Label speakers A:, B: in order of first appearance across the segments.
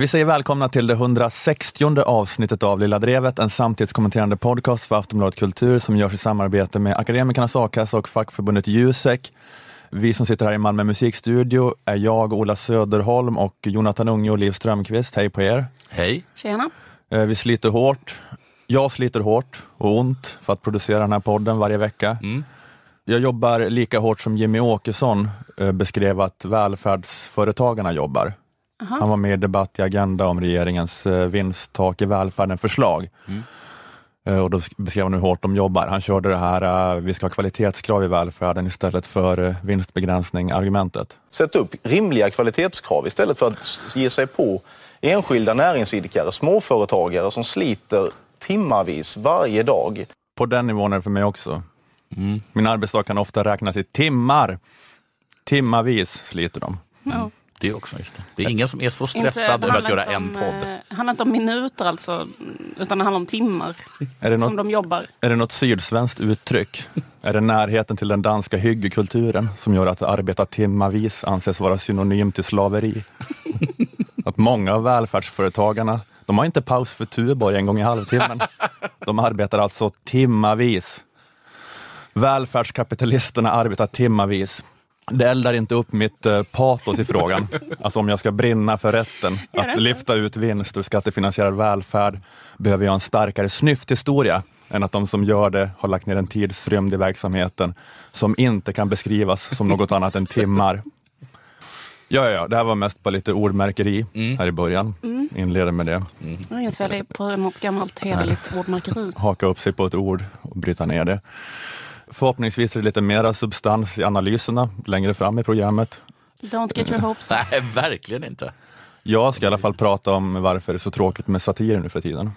A: Vi säger välkomna till det 160 avsnittet av Lilla Drevet, en samtidskommenterande podcast för Aftonbladet Kultur som görs i samarbete med Akademikernas a-kassa och fackförbundet Jusek. Vi som sitter här i Malmö musikstudio är jag, Ola Söderholm och Jonathan Unge och Liv Strömqvist. Hej på er!
B: Hej!
C: Tjena!
A: Eh, Vi sliter hårt. Jag sliter hårt och ont för att producera den här podden varje vecka.
B: Mm.
A: Jag jobbar lika hårt som Jimmy Åkesson eh, beskrev att välfärdsföretagarna jobbar. Han var med i Debatt i Agenda om regeringens eh, vinsttak i välfärden-förslag.
B: Mm.
A: Eh, Och då beskrev han hur hårt de jobbar. Han körde det här, eh, vi ska ha kvalitetskrav i välfärden istället för vinstbegränsning-argumentet.
D: Sätt upp rimliga kvalitetskrav istället för att ge sig på enskilda näringsidkare, småföretagare som sliter timmavis varje dag.
A: På den nivån är det för mig också.
B: Mm.
A: Min arbetsdag kan ofta räknas i timmar. Timmavis sliter de.
C: Ja.
B: Det är också just det. Det är ingen som är så stressad över att göra
C: inte
B: en
C: om,
B: podd.
C: eh, Det handlar inte om minuter alltså, utan det handlar om timmar
A: Är det
C: som
A: något,
C: de jobbar.
A: är det något sydsvenskt uttryck? Är det närheten till den danska hyggekulturen som gör att arbeta timmavis anses vara synonym till slaveri? Att många av välfärdsföretagarna, de har inte paus för Tuborg en gång i halvtimmen. De arbetar alltså timmavis. Välfärdskapitalisterna arbetar timmavis. Det eldar inte upp mitt eh, patos i frågan. Alltså om jag ska brinna för rätten att lyfta ut vinst ur skattefinansierad välfärd behöver jag en starkare snyfthistoria än att de som gör det har lagt ner en tidsrymd i verksamheten som inte kan beskrivas som något annat än timmar. Ja, ja, ja, det här var mest bara lite ordmärkeri här i början. Inleder med det.
C: Det är inget fel på något gammalt hederligt ordmärkeri.
A: Haka upp sig på ett ord och bryta ner det. Förhoppningsvis är det lite mera substans i analyserna längre fram i programmet.
C: Don't get your hopes up.
B: Nej, verkligen inte.
A: Jag ska i alla fall prata om varför det är så tråkigt med satir nu för tiden.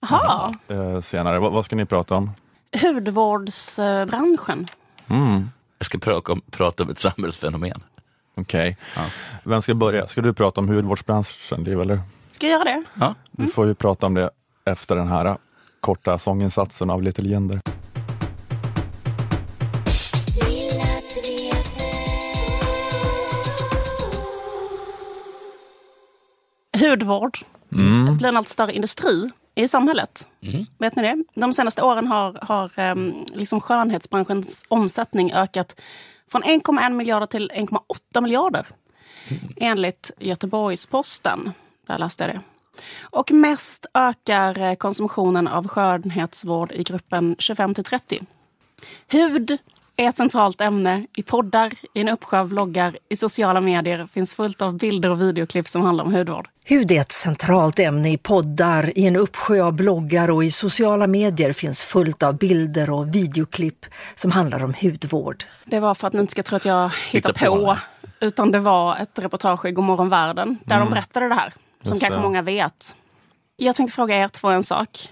C: Jaha,
A: Eh, senare. Vad, vad ska ni prata om?
C: hudvårdsbranschen.
A: Mm,
B: Jag ska prata om, prata om ett samhällsfenomen.
A: Okej.
B: Ja.
A: Vem ska börja? Ska du prata om hudvårdsbranschen, Liv, eller?
C: Ska jag göra det?
B: Ja.
A: Du får ju prata om det efter den här korta sånginsatsen av Little Jinder.
C: Hudvård
A: Mm.
C: blir en allt större industri i samhället.
B: Mm.
C: Vet ni det? De senaste åren har, har ehm, liksom skönhetsbranschens omsättning ökat från 1,1 miljarder till 1,8 miljarder. Enligt Göteborgs-Posten. Där läste jag det. Och mest ökar eh, konsumtionen av skönhetsvård i gruppen 25 till 30. Hud är ett centralt ämne i poddar, i en uppsjö av vloggar, i sociala medier finns fullt av bilder och videoklipp som handlar om hudvård.
E: Hud är ett centralt ämne i poddar, i en uppsjö av bloggar och i sociala medier finns fullt av bilder och videoklipp som handlar om hudvård.
C: Det var för att ni inte ska tro att jag hittar
B: Hitta på
C: på. Utan det var ett reportage i Godmorgon världen där de berättade det här. Som
A: Just
C: kanske
A: det.
C: många vet. Jag tänkte fråga er två en sak.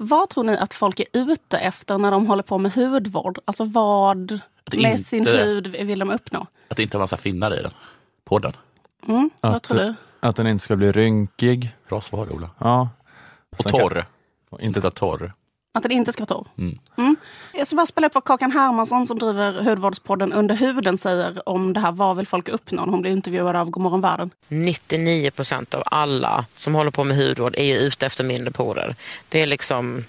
C: Vad tror ni att folk är ute efter när de håller på med hudvård? Alltså vad
B: Att
C: med
B: inte-
C: sin hud vill de uppnå?
B: Att det inte har massa finnar i den. Podden.
C: Mm, vad
A: Att-
C: tror du?
A: Att den inte ska bli rynkig.
B: Bra svar Ola.
A: Ja.
B: Och
A: Sen kan-
B: torr. Inte vara torr.
C: Att den inte ska vara torr?
B: Mm.
C: Mm. Jag ska bara spela upp vad Kakan Hermansson som driver hudvårdspodden Under huden säger om det här. Vad vill folk uppnå? när Hon blir intervjuad av Godmorgon världen.
F: 99 procent av alla som håller på med hudvård är ju ute efter mindre porer. Det är liksom...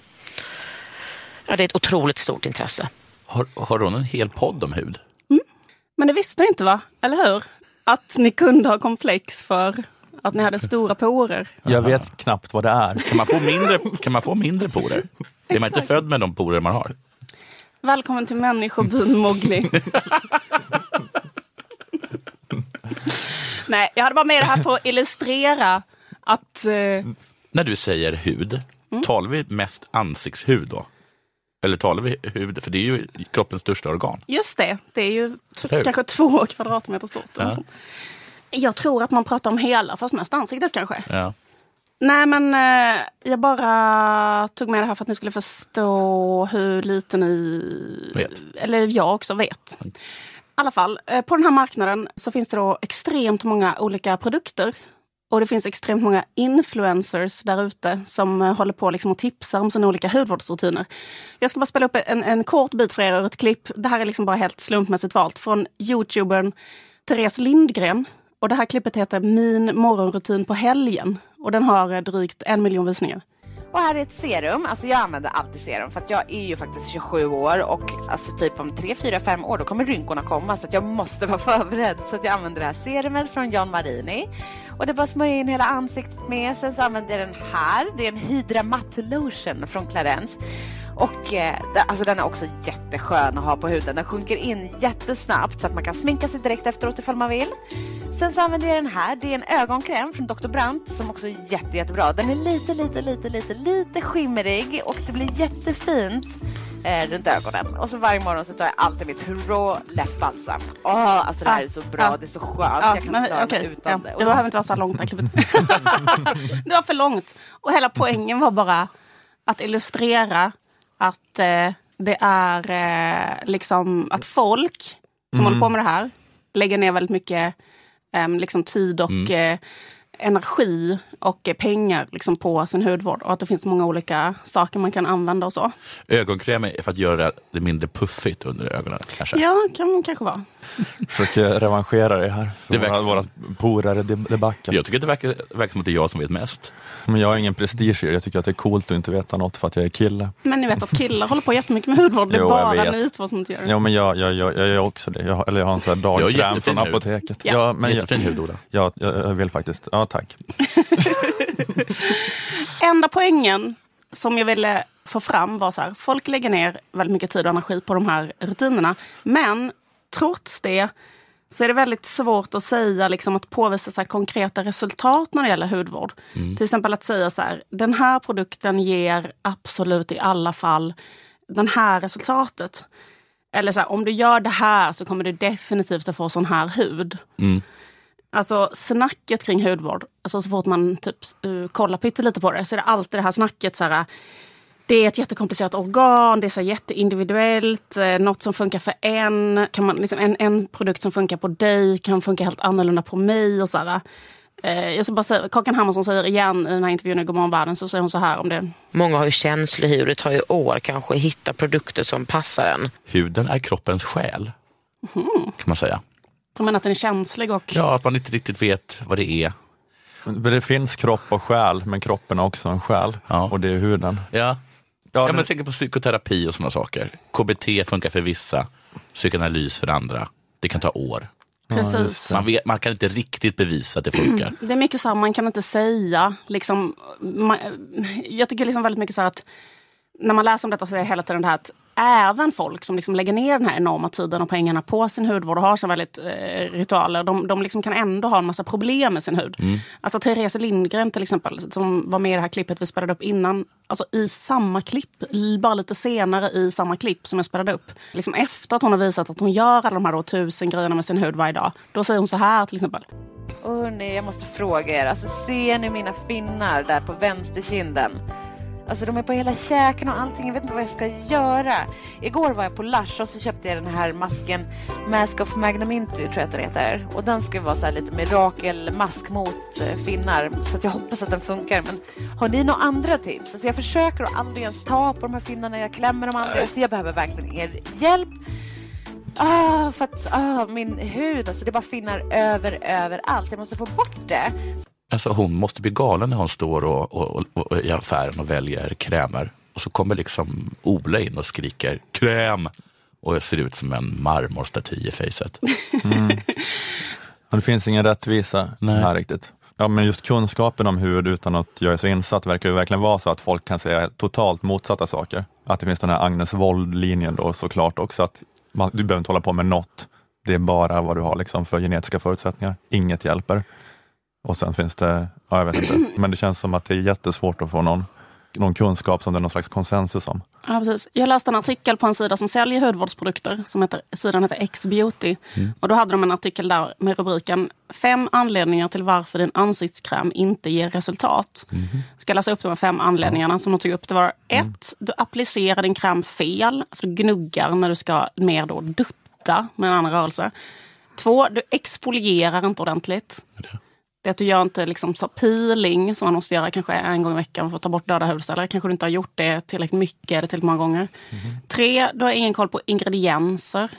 F: Ja, det är ett otroligt stort intresse.
B: Har, har hon en hel podd om hud?
C: Men det visste ni inte va? Eller hur? Att ni kunde ha komplex för att ni hade stora porer.
A: Jag vet knappt vad det är.
B: Kan man få mindre, kan man få mindre porer? Är man inte född med de porer man har?
C: Välkommen till människobyn Mowgli. Nej, jag hade bara med det här för att illustrera att... Eh,
B: När du säger hud, talar vi mest ansiktshud då? Eller talar vi hud, för det är ju kroppens största organ.
C: just det, det är ju kanske två kvadratmeter stort.
B: Ja.
C: Jag tror att man pratar om hela, fast mest ansiktet kanske.
B: Ja.
C: Nej, men eh, jag bara tog med det här för att ni skulle förstå hur lite ni...
B: Vet.
C: Eller jag också vet. I alla fall, eh, på den här marknaden så finns det då extremt många olika produkter. Och det finns extremt många influencers där ute som eh, håller på liksom och tipsar om sina olika hudvårdsrutiner. Jag ska bara spela upp en, en kort bit för er ur ett klipp. Det här är liksom bara helt slumpmässigt valt från youtubern Therese Lindgren. Och det här klippet heter Min morgonrutin på helgen. Och den har eh, drygt en miljon visningar.
G: Och här är ett serum. Alltså jag använder alltid serum för att jag är ju faktiskt 27 år och alltså typ om 3, 4, 5 år då kommer rynkorna komma så att jag måste vara förberedd. Så att jag använder det här serumet från John Marini. Och det bara smörja in hela ansiktet med. Sen så använder jag den här. Det är en Hydra Matte Lotion från Clarence. Och eh, alltså den är också jätteskön att ha på huden. Den sjunker in jättesnabbt så att man kan sminka sig direkt efteråt ifall man vill. Sen så använder jag den här. Det är en ögonkräm från Dr. Brandt som också är jätte, jättebra. Den är lite, lite, lite, lite, lite skimmerig och det blir jättefint eh, runt ögonen. Och så varje morgon så tar jag alltid mitt Hurra läppbalsam. Åh, alltså det här är så bra.
C: Ja.
G: Det är så skönt.
C: Ja,
G: jag kan
C: men,
G: klara mig utan
C: ja,
G: det.
C: det behöver inte vara så långt det här klippet. det var för långt. Och hela poängen var bara att illustrera att eh, det är eh, liksom att folk som håller på med det här lägger ner väldigt mycket eh, liksom tid och eh, energi och pengar liksom på sin hudvård. Och att det finns många olika saker man kan använda och så.
B: Ögonkräm är för att göra det mindre puffigt under ögonen kanske.
C: Ja, kan kanske vara.
A: Försöker revanschera det här. För
B: Det
A: våra,
B: verkar-
A: våra polare i debacken.
B: Jag tycker att det verkar, verkar som att det är jag som vet mest.
A: Men jag har ingen prestige i det. Jag tycker att det är coolt att inte veta något för att jag är kille.
C: Men ni vet att killar håller på jättemycket med hudvård. Det är
A: Jo,
C: bara ni två som inte gör det.
A: Ja, men jag, jag, jag, jag gör också det. Jag, har- eller jag har en sån här
B: Jag har
A: dagkräm från
B: hud.
A: apoteket.
C: Ja.
A: Ja, men jag,
B: Jättefin hud Ola.
A: ja, jag, jag vill faktiskt. Ja, tack.
C: Enda poängen som jag ville få fram var så här, folk lägger ner väldigt mycket tid och energi på de här rutinerna. Men trots det så är det väldigt svårt att säga, liksom, att påvisa så konkreta resultat när det gäller hudvård. Till exempel att säga så här, den här produkten ger absolut i alla fall den här resultatet. Eller så här, om du gör det här så kommer du definitivt att få sån här hud. Alltså snacket kring hudvård, alltså så fort man typ uh, kollar pyttelite på det så är det alltid det här snacket så här, det är ett jättekomplicerat organ, det är så jätteindividuellt. Eh, något som funkar för en, kan man, liksom, en, en produkt som funkar på dig kan funka helt annorlunda på mig. Och så här. Eh, jag ska bara säga, Kakan Hermansson säger igen i den här intervjun i Godmorgon världen, så säger hon så här om det.
F: Många har ju känslig hud. Det tar ju år kanske att hitta produkter som passar en.
B: Huden är kroppens själ. Kan man säga.
C: Hon menar att den är känslig och...
B: Ja, att man inte riktigt vet vad det är.
A: Men Det finns kropp och själ, men kroppen har också en själ.
B: Ja.
A: Och det är huden.
B: Ja,
A: Ja,
B: ja
A: det-
B: men tänk på psykoterapi och sådana saker. KBT funkar för vissa, psykoanalys för andra. Det kan ta år.
C: Precis.
B: Man, vet, man kan inte riktigt bevisa att det funkar.
C: Det är mycket så här, man kan inte säga, liksom, man, jag tycker liksom väldigt mycket så här att när man läser om detta så är det hela tiden det här att även folk som liksom lägger ner den här enorma tiden och pengarna på sin hudvård och har så väldigt eh, ritualer, de, de liksom kan ändå ha en massa problem med sin hud. Alltså Therese Lindgren till exempel, som var med i det här klippet vi spelade upp innan, alltså i samma klipp, bara lite senare i samma klipp som jag spelade upp, liksom efter att hon har visat att hon gör alla de här då, tusen grejerna med sin hud varje dag, då säger hon så här till exempel.
G: Och hörni, jag måste fråga er. Alltså, ser ni mina finnar där på vänsterkinden? Alltså de är på hela käken och allting. Jag vet inte vad jag ska göra. Igår var jag på Lush och så köpte jag den här masken Mask of Magnaminty tror jag att den heter. Och den ska vara så här lite mirakelmask mot eh, finnar. Så att jag hoppas att den funkar. Men har ni några andra tips? Alltså jag försöker att aldrig ens ta på de här finnarna. Jag klämmer dem aldrig. Så jag behöver verkligen er hjälp. Ah, för att ah, min hud, alltså det bara finnar över, överallt. Jag måste få bort det.
B: Alltså, hon måste bli galen när hon står och, och, och, och, i affären och väljer krämer. Och så kommer liksom Ola in och skriker kräm och ser ut som en marmorstaty i fejset.
A: Och det finns ingen rättvisa
B: Nej.
A: här riktigt. Ja, men just kunskapen om hud utan att jag är så insatt verkar ju verkligen vara så att folk kan säga totalt motsatta saker. Att det finns den här Agnes Wold-linjen då såklart också, att man, du behöver inte hålla på med något. Det är bara vad du har liksom för genetiska förutsättningar. Inget hjälper. Och sen finns det, ja, jag vet inte, men det känns som att det är jättesvårt att få någon, någon kunskap som det är någon slags konsensus om.
C: Ja, precis. Jag läste en artikel på en sida som säljer hudvårdsprodukter. Som heter, sidan heter X-beauty. Och då hade de en artikel där med rubriken Fem anledningar till varför din ansiktskräm inte ger resultat. Ska jag läsa upp de här fem anledningarna som de tog upp. Det var ett, du applicerar din kräm fel. Alltså du gnuggar när du ska mer då dutta med en annan rörelse. Två, du exfolierar inte ordentligt. Det är att du gör inte liksom så peeling som man måste göra kanske en gång i veckan för att ta bort döda hudceller. Kanske du inte har gjort det tillräckligt mycket eller tillräckligt många gånger. Tre, du har ingen koll på ingredienser.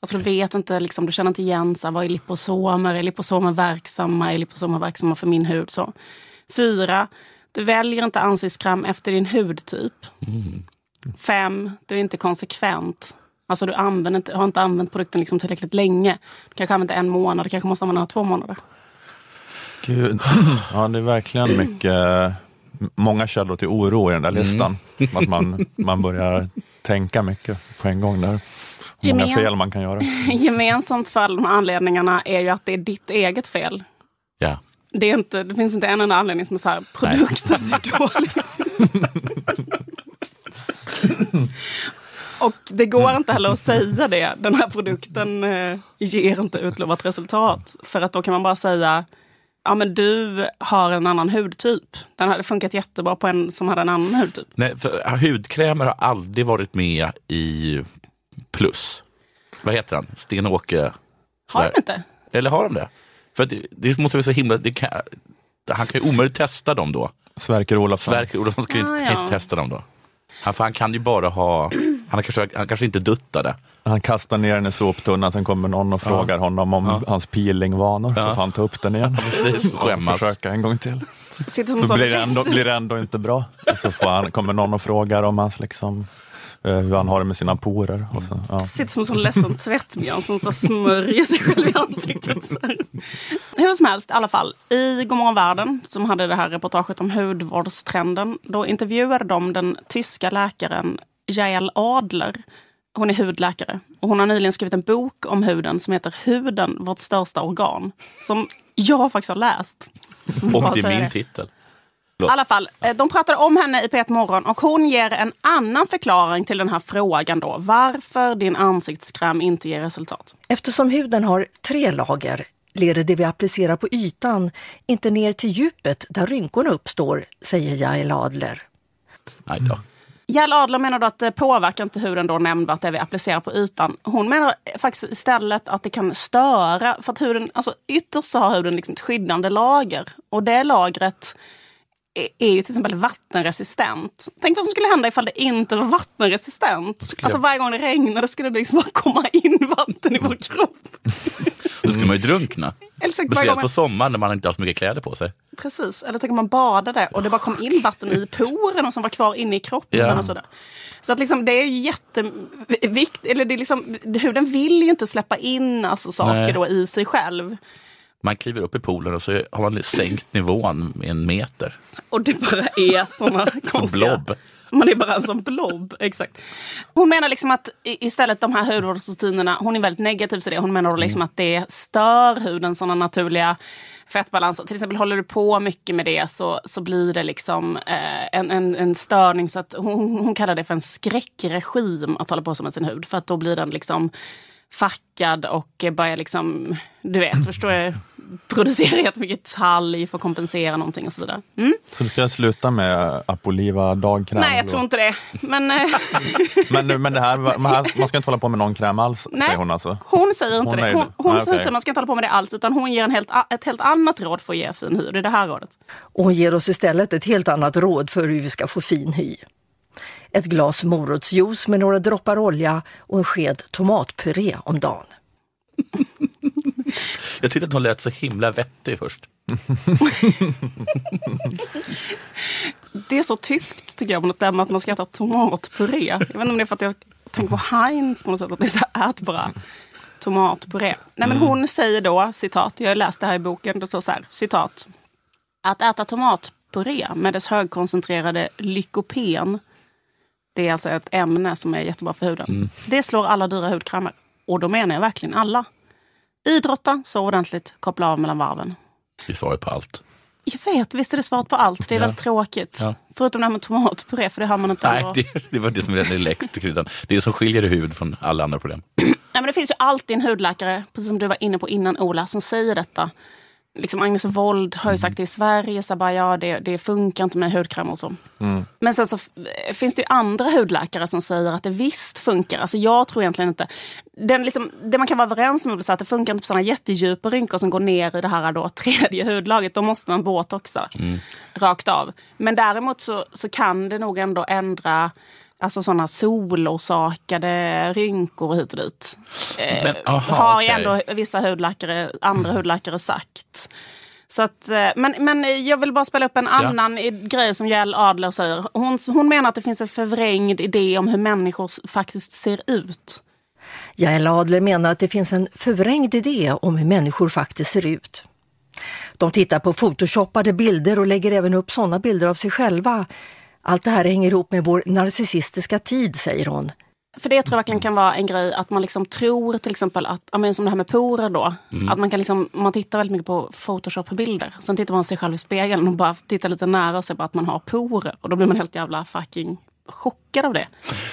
C: Alltså du vet inte, liksom, du känner inte igen så här, vad är liposomer, är liposomer verksamma, är liposomer verksamma för min hud? Så. Fyra, du väljer inte ansiktskräm efter din hudtyp. Fem, du är inte konsekvent. Alltså du använder inte, har inte använt produkten liksom tillräckligt länge. Du kanske använt en månad, du kanske måste använda två månader.
A: Gud. Ja, det är verkligen mycket, många källor till oro i den där listan. Att man, man börjar tänka mycket på en gång där. Hur många fel man kan göra.
C: Gemensamt för alla de anledningarna är ju att det är ditt eget fel.
B: Ja.
C: Det, är inte, det finns inte en enda anledning som är så här, produkten är dålig. Och det går inte heller att säga det. Den här produkten eh, ger inte utlovat resultat. För att då kan man bara säga, ja men du har en annan hudtyp. Den hade funkat jättebra på en som hade en annan hudtyp.
B: Nej, för hudkrämer har aldrig varit med i Plus. Vad heter han? Sten-Åke?
C: Har den inte?
B: Eller har de det? För det, det måste vara så himla... Det kan, han kan ju omöjligt testa dem då.
A: Sverker Olofsson.
B: Sverker Olofsson ska ju inte,
C: Ah,
B: kan
C: ja.
B: inte testa dem då. Han, för han kan ju bara ha... Han, kanske, han kanske inte duttade.
A: Han kastar ner den i soptunnan, sen kommer någon och frågar honom om
B: Ja.
A: hans peelingvanor. Så
B: Ja.
A: får han ta upp den igen.
B: Precis,
A: Och
B: skämmas.
A: försöka en gång till.
C: Sitter som
A: Så
C: så
A: blir det ändå, blir det ändå inte bra. Och så får han, kommer någon och frågar om hans, liksom, eh, hur han har det med sina porer. Och så, ja.
C: Sitter som en sån ledsen tvättbjörn som så smörjer sig själv i ansiktet. Så. Hur som helst, i alla fall. I Godmorgon Världen, som hade det här reportaget om hudvårdstrenden, då intervjuade de den tyska läkaren Jael Adler. Hon är hudläkare och hon har nyligen skrivit en bok om huden som heter Huden, vårt största organ. Som jag faktiskt har läst.
B: Och det är min
C: det.
B: titel.
C: I alla fall, eh, de pratade om henne i P1 Morgon och hon ger en annan förklaring till den här frågan då. Varför din ansiktskräm inte ger resultat.
E: Eftersom huden har tre lager leder det vi applicerar på ytan inte ner till djupet där rynkorna uppstår, säger Jael Adler.
B: Nej då.
C: Jael Adler menar då att det påverkar inte huden då nämnvärt det vi applicerar på ytan. Hon menar faktiskt istället att det kan störa, för att huden, alltså ytterst så har huden liksom ett skyddande lager. Och det lagret är- ju till exempel vattenresistent. Tänk vad som skulle hända ifall det inte var vattenresistent. Alltså varje gång det regnade skulle det liksom bara komma in vatten i vår kropp.
B: Då skulle man ju drunkna. Speciellt
C: man-
B: på sommaren när man inte har så mycket kläder på sig.
C: Precis, eller tänk om man badade och det bara kom in vatten i porerna som var kvar inne i kroppen.
B: Ja.
C: Och så, så att liksom, det är ju jätteviktigt, eller det är liksom, huden vill ju inte släppa in alltså, saker
B: Nej.
C: då i sig själv.
B: Man kliver upp i poolen och så har man sänkt nivån med en meter.
C: Och det bara är såna konstiga...
B: blob.
C: Man är bara en sån blob, exakt. Hon menar liksom att istället de här hudvårdsrutinerna, hon är väldigt negativ till det. Hon menar då liksom att det stör hudens såna naturliga fettbalanser. Till exempel håller du på mycket med det så, så blir det liksom eh, en, en, en störning. Så att hon, hon kallar det för en skräckregim att hålla på så med sin hud. För att då blir den liksom fackad och börjar liksom, du vet, förstår jag, producera jättemycket talg för att kompensera någonting och så vidare. Mm.
A: Så du ska sluta med Apoliva dagkräm?
C: Nej, jag tror inte det. Men eh,
A: Men, nu- men det här, man ska inte hålla på med någon kräm alls,
C: Nej.
A: säger hon alltså?
C: hon säger inte
A: Hon
C: det. Hon, hon
A: Nej,
C: säger
A: okej.
C: att man ska inte hålla på med det alls, utan hon ger en helt, ett helt annat råd för att ge fin hy. Det är det här rådet.
E: Och hon ger oss istället ett helt annat råd för hur vi ska få fin hy. Ett glas morotsjuice med några droppar olja och en sked tomatpuré om dagen.
B: Jag tyckte att hon lät så himla vettig först.
C: Det är så tyskt tycker jag, något där med att man ska äta tomatpuré. Jag vet inte om det är för att jag tänker på Heinz på något sätt, att det är så här ätbara. Tomatpuré. Nej, men hon säger då, citat, jag har läst det här i boken, det står så här, citat. Att äta tomatpuré med dess högkoncentrerade lykopen, det är alltså ett ämne som är jättebra för huden. Det slår alla dyra hudkrämer. Och då menar jag verkligen alla. Idrotta så ordentligt, koppla av mellan varven.
B: Det är svaret på allt.
C: Jag vet, visst är det svaret på allt. Det är
B: Ja.
C: väldigt tråkigt.
B: Ja.
C: Förutom det här med tomatpuré, för det har man inte.
B: Nej, det, det var det som redan är längst till kryddan. Det är det som skiljer hud från alla andra problem.
C: Nej, men det finns ju alltid en hudläkare, precis som du var inne på innan Ola, som säger detta. Liksom Agnes Wold har ju sagt det i Sverige, så bara, ja, det, det funkar inte med hudkräm och så. Men sen så f- finns det ju andra hudläkare som säger att det visst funkar. Alltså jag tror egentligen inte... Den liksom, det man kan vara överens om är att det funkar inte på sådana jättedjupa rynkor som går ner i det här då, tredje hudlaget. Då måste man botoxa rakt av. Men däremot så, så kan det nog ändå ändra Alltså sådana solorsakade rynkor hit och dit. Eh,
B: Men, aha,
C: har
B: okej.
C: ändå vissa hudläkare, andra hudläkare sagt. Så att, eh, men, men jag vill bara spela upp en annan i- grej som Jael Adler säger. Hon, hon menar att det finns en förvrängd idé om hur människor faktiskt ser ut.
E: Jael Adler menar att det finns en förvrängd idé om hur människor faktiskt ser ut. De tittar på photoshoppade bilder och lägger även upp sådana bilder av sig själva. Allt det här hänger ihop med vår narcissistiska tid, säger hon.
C: För det tror jag verkligen kan vara en grej att man liksom tror till exempel att, ja, men som det här med porer då. Att man kan liksom, man tittar väldigt mycket på Photoshop-bilder. Sen tittar man sig själv i spegeln och bara tittar lite nära och ser bara att man har porer. Och då blir man helt jävla fucking chockad av det.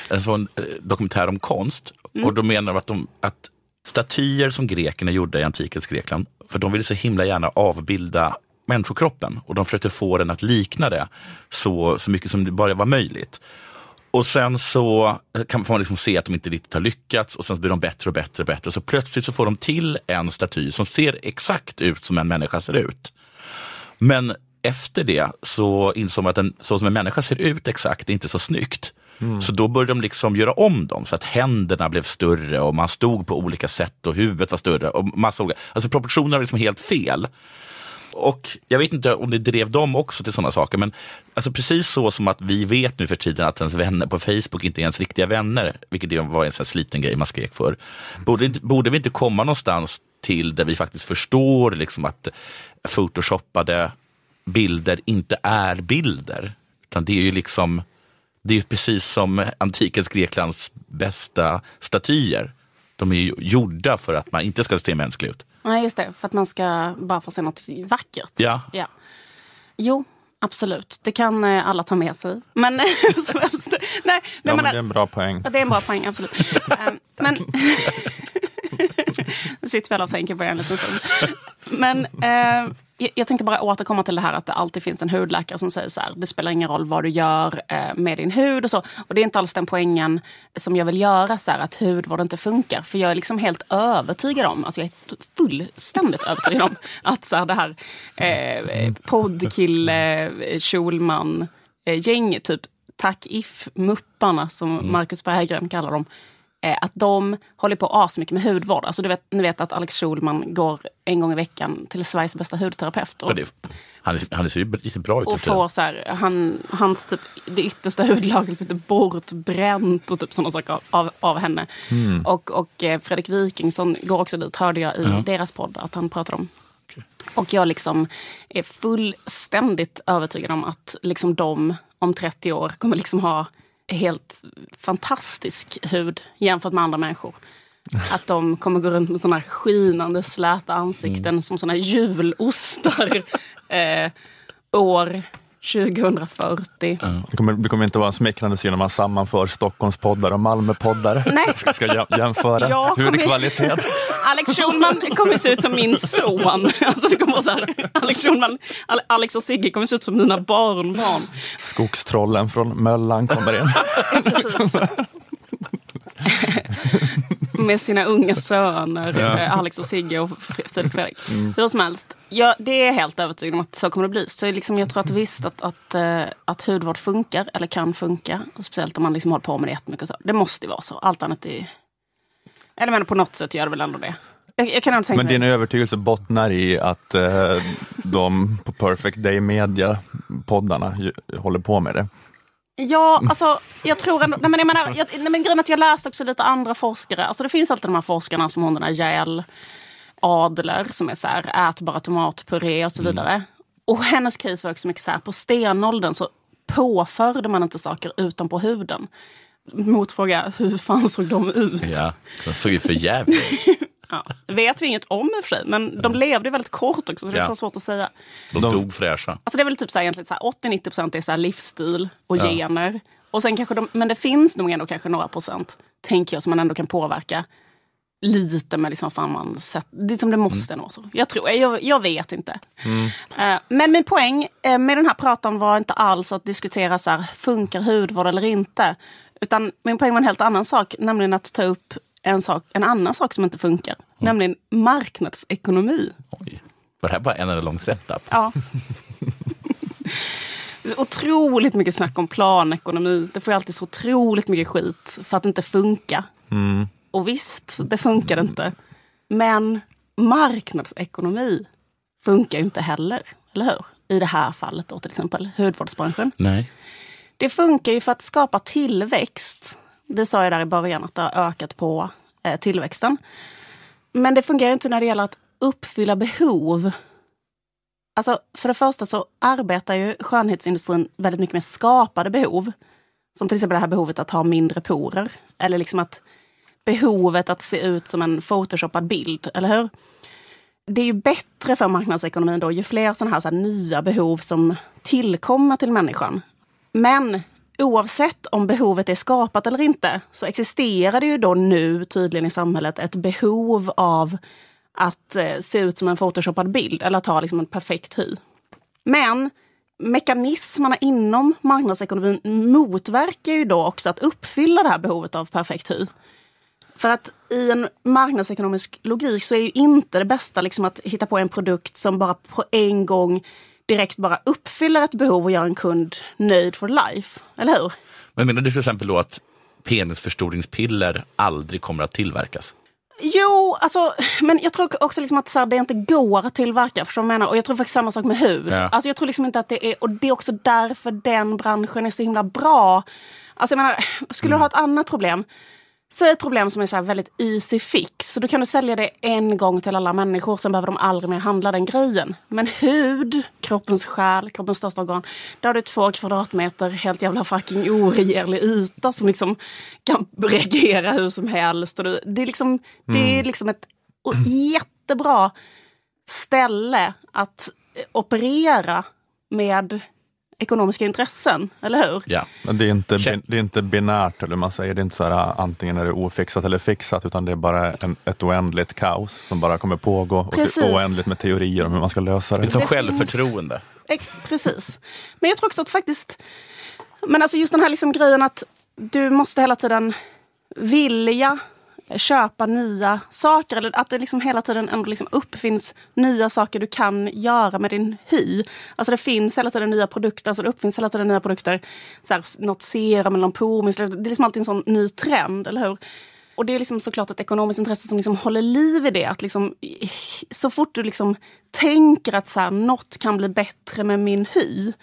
B: en sån eh, dokumentär om konst.
C: Mm.
B: Och då menar de att, de att statyer som grekerna gjorde i antikens Grekland, för de ville så himla gärna avbilda människokroppen och de försökte få den att likna det så, så mycket som det bara var möjligt. Och sen så kan får man liksom se att de inte riktigt har lyckats och sen blir de bättre och bättre och bättre. Så plötsligt så får de till en staty som ser exakt ut som en människa ser ut. Men efter det så insåg man att en, så som en människa ser ut exakt är inte så snyggt. Så då började de liksom göra om dem så att händerna blev större och man stod på olika sätt och huvudet var större. och massa olika, Alltså proportionerna var liksom helt fel. Och jag vet inte om det drev dem också till sådana saker, men alltså precis så som att vi vet nu för tiden att ens vänner på Facebook inte är ens riktiga vänner, vilket var en sån sliten grej man skrek för. Borde, inte- borde vi inte komma någonstans till där vi faktiskt förstår liksom att photoshoppade bilder inte är bilder, utan det är ju liksom det är precis som antikens Greklands bästa statyer. De är ju gjorda för att man inte ska se mänsklig ut.
C: Nej, just det. För att man ska bara få se något vackert.
B: Ja,
C: Ja. Jo, absolut. Det kan eh, alla ta med sig. Men som helst. Nej, nej,
A: Ja,
C: men,
A: men det är en bra poäng.
C: Det är en bra poäng, absolut. Ehm, men... Nu sitter vi alla och tänker på det en liten stund. Men eh, jag, tänkte bara återkomma till det här att det alltid finns en hudläkare som säger så här, det spelar ingen roll vad du gör eh, med din hud och så. Och det är inte alls den poängen som jag vill göra, så här, att hudvård inte funkar. För jag är liksom helt övertygad om, alltså jag är fullständigt övertygad om att så här, det här eh, poddkille, Schulman, eh, gäng, typ Tack If-mupparna som Marcus Berggren kallar dem. Eh, att de håller på asmycket med hudvård. Alltså du vet, ni vet att Alex Schulman går en gång i veckan till Sveriges bästa hudterapeut. Och,
B: det, han, han ser ju riktigt bra ut.
C: och
B: det.
C: får så här, han, hans typ, det yttersta hudlagret lite bortbränt och typ sådana saker av, av, av henne. Och, och eh, Fredrik Wikingsson går också dit, hörde jag i deras podd att han pratade om. Och jag liksom är fullständigt övertygad om att liksom de om 30 år kommer liksom ha helt fantastisk hud jämfört med andra människor. Att de kommer gå runt med här skinande släta ansikten som såna här julostar eh, år 2040.
A: Det kommer, det kommer inte vara en smickrande syn om man sammanför Stockholmspoddar och Malmöpoddar.
C: Nej.
A: Ska, ska jä- jämföra
C: Jag kommer-
A: hudkvalitet.
C: Alex Schulman kommer se ut som min son. Alltså det kommer så här, Alex Schulman, Ale- Alex och Sigge kommer se ut som mina barnbarn.
A: Skogstrollen från Möllan kommer in.
C: Precis. Med sina unga söner, eh, Alex och Sigge och Filip Fredrik. Hur som helst, ja, det är jag helt övertygad om att så kommer det bli. Så liksom, jag tror att visst att, att, eh, att hudvård funkar, eller kan funka. Och speciellt om man liksom håller på med det jättemycket. Så. Det måste ju vara så. Allt annat är... Eller men på något sätt gör det väl ändå det. Jag, jag kan inte tänka
A: Men din övertygelse bottnar i att eh, de på Perfect Day Media-poddarna håller på med det.
C: Ja, alltså jag tror ändå... Nej, men jag menar, jag, nej, men grejen att jag läste också lite andra forskare. Alltså det finns alltid de här forskarna som hon den här Jael Adler som är så här, ät bara tomatpuré och så vidare. Och hennes case var också mycket så här, på stenåldern så påförde man inte saker utanpå huden. Motfråga, hur fan såg de ut?
B: Ja, de såg ju för jävligt
C: Ja, vet vi inget om i och för sig, men de levde väldigt kort också, så det är
B: Ja.
C: så svårt att säga.
B: De, dog fräscha.
C: Alltså det är väl typ så här, egentligen så här 80-90 procent är så här livsstil och
B: Ja.
C: gener. Och sen kanske de, men det finns nog ändå kanske några procent, tänker jag, som man ändå kan påverka. Lite med liksom fan man sett, det, är som det måste
B: Mm.
C: nog så. Jag tror, jag, jag vet inte. Eh, men min poäng eh, med den här pratan var inte alls att diskutera så här, funkar hudvård eller inte. Utan min poäng var en helt annan sak, nämligen att ta upp en, sak, en annan sak som inte funkar.
B: Mm.
C: Nämligen marknadsekonomi.
B: Oj. Var det här bara en enda lång setup?
C: Ja. Otroligt mycket snack om planekonomi. Det får ju alltid så otroligt mycket skit för att det inte funkar. Och visst, det funkar inte. Men marknadsekonomi funkar ju inte heller, eller hur? I det här fallet då till exempel, hudvårdsbranschen.
B: Nej.
C: Det funkar ju för att skapa tillväxt. Det sa jag där i början, att det har ökat på eh, tillväxten. Men det fungerar inte när det gäller att uppfylla behov. Alltså, för det första så arbetar ju skönhetsindustrin väldigt mycket med skapade behov. Som till exempel det här behovet att ha mindre porer. Eller liksom att behovet att se ut som en photoshoppad bild, eller hur? Det är ju bättre för marknadsekonomin då ju fler sådana här, så här nya behov som tillkommer till människan. Men oavsett om behovet är skapat eller inte så existerar det ju då nu tydligen i samhället ett behov av att eh, se ut som en photoshoppad bild eller att ha liksom en perfekt hy. Men mekanismerna inom marknadsekonomin motverkar ju då också att uppfylla det här behovet av perfekt hy. För att i en marknadsekonomisk logik så är ju inte det bästa liksom att hitta på en produkt som bara på en gång direkt bara uppfyller ett behov och gör en kund nöjd for life. Eller hur?
B: Men menar du till exempel då att penisförstoringspiller aldrig kommer att tillverkas?
C: Jo, alltså, men jag tror också liksom att så här, det inte går att tillverka. Förstår du menar? Och jag tror faktiskt samma sak med hud.
B: Ja.
C: Alltså, jag tror liksom inte att det är, och det är också därför den branschen är så himla bra. Alltså jag menar, skulle du ha ett annat problem, Säg ett problem som är så väldigt easy fix. Så då kan du sälja det en gång till alla människor, sen behöver de aldrig mer handla den grejen. Men hud, kroppens själ, kroppens största organ. Där har du två kvadratmeter helt jävla fucking oregerlig yta som liksom kan reagera hur som helst. Och det, är liksom, det är liksom ett jättebra ställe att operera med ekonomiska intressen, eller hur?
B: Ja.
A: Men Det är, inte, det är inte binärt, eller man säger. Det är inte så här, antingen är det ofixat eller fixat, utan det är bara en, ett oändligt kaos som bara kommer pågå. Och
C: Precis.
A: det är oändligt med teorier om hur man ska lösa
B: Det
A: det.
B: är som självförtroende.
C: Precis. Men jag tror också att faktiskt... Men alltså just den här liksom grejen att du måste hela tiden vilja köpa nya saker. Eller att det liksom hela tiden ändå liksom uppfinns nya saker du kan göra med din hy. Alltså det finns hela tiden nya produkter. Alltså det uppfinns hela tiden nya produkter. Så här, något serum eller någon pormissle. Det är liksom alltid en sån ny trend, eller hur? Och det är liksom såklart ett ekonomiskt intresse som liksom håller liv i det. Att liksom, så fort du liksom tänker att så här, något kan bli bättre med min hy.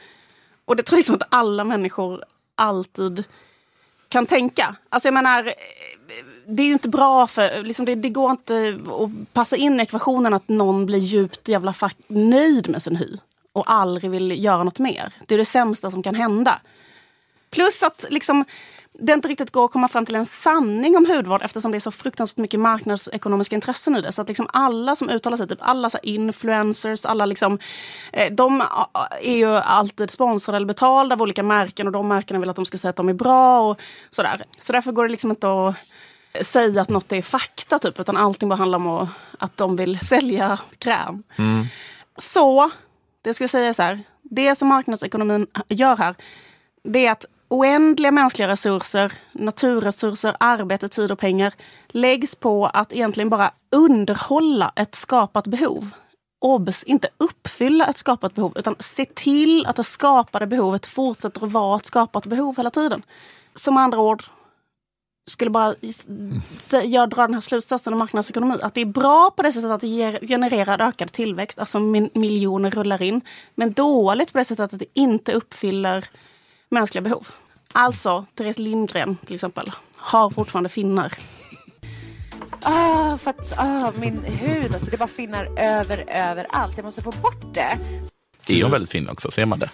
C: Och det tror jag liksom att alla människor alltid kan tänka. Alltså jag menar, det är ju inte bra för, liksom det, det går inte att passa in i ekvationen att någon blir djupt jävla fuck nöjd med sin hy. Och aldrig vill göra något mer. Det är det sämsta som kan hända. Plus att liksom, det inte riktigt går att komma fram till en sanning om hudvård eftersom det är så fruktansvärt mycket marknadsekonomiska intressen i det. Så att liksom alla som uttalar sig, typ alla så influencers, alla liksom, eh, de är ju alltid sponsrade eller betalda av olika märken och de märkena vill att de ska säga att de är bra och sådär. Så därför går det liksom inte att säga att något är fakta typ, utan allting bara handlar om att, att de vill sälja kräm. Så, det jag skulle säga är så här, det som marknadsekonomin gör här, det är att oändliga mänskliga resurser, naturresurser, arbete, tid och pengar läggs på att egentligen bara underhålla ett skapat behov. Obs, inte uppfylla ett skapat behov, utan se till att det skapade behovet fortsätter att vara ett skapat behov hela tiden. Som andra ord, skulle bara jag dra den här slutsatsen om marknadsekonomi. Att det är bra på det sättet att det ger, genererar ökad tillväxt, alltså min, miljoner rullar in. Men dåligt på det sättet att det inte uppfyller mänskliga behov. Alltså, Therese Lindgren till exempel, har fortfarande finnar.
G: Ah, för att ah, min hud, alltså det bara finnar över, överallt. Jag måste få bort det.
B: Är hon väldigt fin också? Ser man det?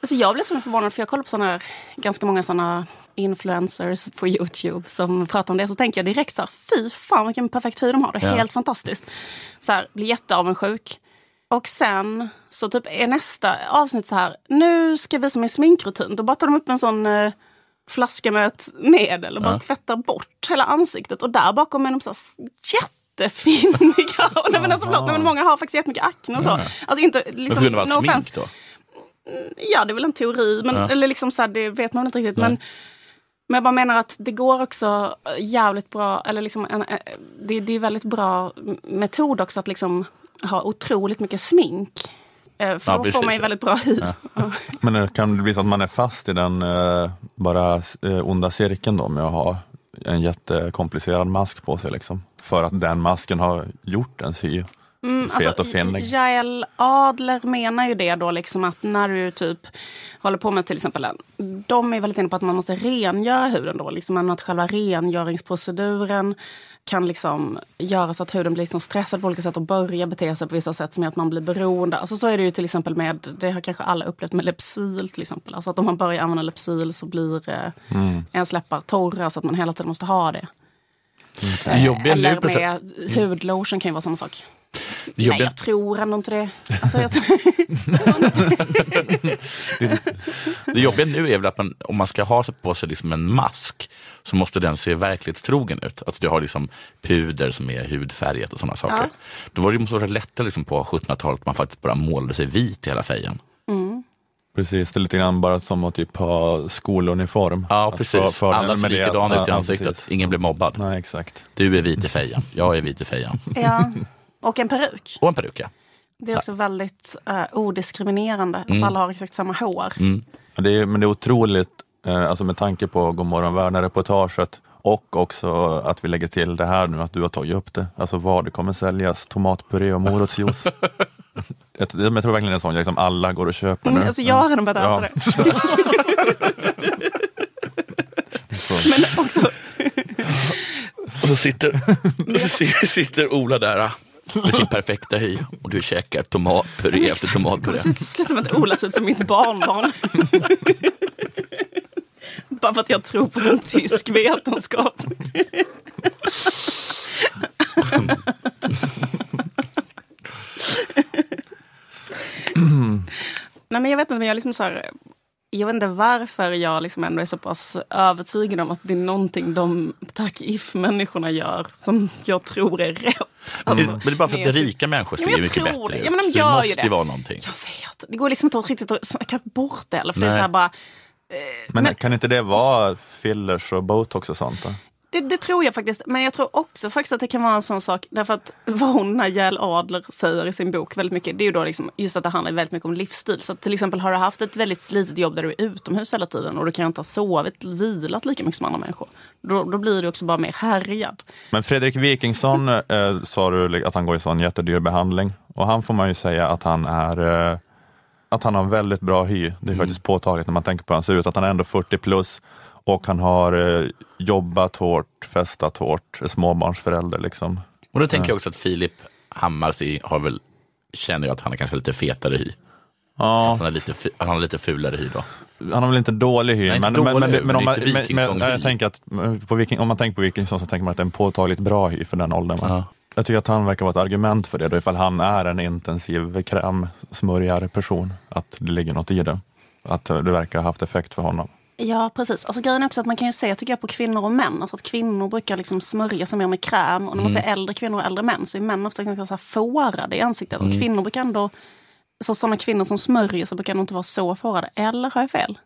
C: Alltså jag blev så förvånad för jag kollar på såna här, ganska många såna influencers på Youtube som pratar om det. Så tänker jag direkt så här, fy fan vilken perfekt hy de har. Det är
B: Ja.
C: helt fantastiskt. Så här, blir jätteavundsjuk. Och sen så typ är nästa avsnitt så här, nu ska jag visa min sminkrutin. Då bara tar de upp en sån eh, flaska med ett medel och bara
B: Ja.
C: tvättar bort hela ansiktet. Och där bakom är de så här jättefiniga. Och nej, men alltså, förlåt, nej, men många har faktiskt jättemycket akne och så.
B: Ja.
C: Alltså inte
B: Men
C: liksom,
B: på grund av allt
C: no
B: smink
C: offense.
B: då?
C: Ja, det är väl en teori. Men,
B: Ja.
C: Eller liksom så här, det vet man inte riktigt.
B: Nej.
C: Men, men jag bara menar att det går också jävligt bra, eller liksom en, eh, det, det är väldigt bra metod också att liksom ha otroligt mycket smink Eh, För
B: Ja,
C: då
B: precis.
C: får man ju väldigt bra hy. Ja.
A: Men det kan det bli så att man är fast i den eh, bara eh, onda cirkeln då med att ha en jättekomplicerad mask på sig liksom. För att den masken har gjort ens hy
C: Mm,
A: fet och finnig.
C: Jael Adler menar ju det då liksom att när du typ håller på med till exempel de är väldigt inne på att man måste rengöra huden då, liksom men att själva rengöringsproceduren kan liksom göra så att huden blir liksom stressad på olika sätt och börjar bete sig på vissa sätt som gör att man blir beroende. Alltså så är det ju till exempel med, det har kanske alla upplevt med Lypsyl till exempel. Alltså att om man börjar använda Lypsyl så blir eh,
B: Mm.
C: ens läppar torra så att man hela tiden måste ha det.
B: Det jobbiga nu
C: Eller med hudlotion kan ju vara samma sak.
B: det
C: Nej, jag tror ändå inte det. Alltså, jag
B: det jobbiga nu är väl att man, om man ska ha på sig liksom en mask så måste den se verklighetstrogen ut. Alltså du har liksom puder som är hudfärgat och sådana saker.
C: Ja.
B: Då var det vara lättare liksom på 1700-talet att man faktiskt bara målade sig vit i hela fejan.
A: Precis, det är lite grann bara som att typ ha skoluniform.
B: Ja,
A: Att
B: precis. Alla ser likadana ut i
A: Ja,
B: ansiktet.
A: precis.
B: Ingen blir mobbad.
A: Nej, exakt.
B: Du är vit i fejan, jag är vit i fejan.
C: ja. Och en peruk.
B: Och en peruk, ja.
C: Det är också väldigt uh, odiskriminerande
B: Mm.
C: att alla har exakt samma hår.
A: Men det är, men det är otroligt, eh, alltså med tanke på Godmorgon världen-reportaget och också att vi lägger till det här nu, att du har tagit upp det. Alltså vad det kommer säljas, tomatpuré och morotsjuice. jag, tror- jag tror verkligen det är en sån grej som alla går och köper nu.
C: Mm, alltså jag har redan börjat
A: Ja.
C: äta det. Men också,
B: Och så sitter, och så si- sitter Ola där ah, med sin perfekta hy och du käkar tomatpuré efter tomatpuré.
C: det slutar med att Ola ser ut som mitt barnbarn. Bara för att jag tror på sån tysk vetenskap. Nej, men jag vet inte, men jag är liksom så här, jag vet inte varför jag liksom ändå är så pass övertygad om att det är någonting de tack if-människorna gör som jag tror är rätt.
B: Men
C: Alltså,
B: det, men det är bara för att rika människor
C: Ja,
B: ser
C: men jag
B: mycket
C: tror
B: bättre
C: det.
B: ut.
C: Ja, men de
B: det
C: gör ju
B: måste
C: det.
B: ju vara någonting.
C: Jag vet, det går liksom inte att riktigt att snacka bort det. Eller för det är så här bara,
A: Men, kan inte det vara fillers och botox och sånt? Då?
C: Det, det tror jag faktiskt. Men jag tror också faktiskt att det kan vara en sån sak. Därför att vad hon, Najal Adler, säger i sin bok väldigt mycket. Det är ju då liksom just att det handlar väldigt mycket om livsstil. Så att till exempel har du haft ett väldigt slitigt jobb där du är utomhus hela tiden och du kan inte ha sovit, vilat lika mycket som andra människor. Då, då blir du också bara mer härjad.
A: Men Fredrik Wikingsson eh, sa du att han går i sån jättedyr behandling och han får man ju säga att han är eh, att han har väldigt bra hy. Det är faktiskt påtagligt när man tänker på hur han ser ut, att han är ändå 40 plus och han har eh, jobbat hårt, festat hårt, är småbarnsförälder liksom.
B: Och då tänker jag också att Filip Hammar har väl, känner jag att han är kanske lite fetare hy.
A: Ja,
B: Han har lite, han har lite fulare hy då.
A: han har väl inte dålig hy,
B: Nej, inte
A: men, men, men,
B: dålig,
A: men, om,
B: men
A: man, men, men, jag tänker att eh, på Viking, om man tänker på Wikingsson så tänker man att det är en påtagligt bra hy för den åldern.
B: Ja.
A: Jag tycker att han verkar vara ett argument för det, då ifall han är en intensiv krämsmörjare-person, att det ligger något i det. Att det verkar ha haft effekt för honom.
C: Ja, precis. Alltså, grejen är också att man kan ju se tycker jag, på kvinnor och män. Alltså, att kvinnor brukar liksom smörja sig mer med kräm. Och när man
B: Mm.
C: ser äldre kvinnor och äldre män så är män ofta ganska så här fårade i ansiktet.
B: Mm.
C: Och kvinnor brukar ändå... Så sådana kvinnor som smörjer sig brukar nog inte vara så fårade. Eller har jag fel?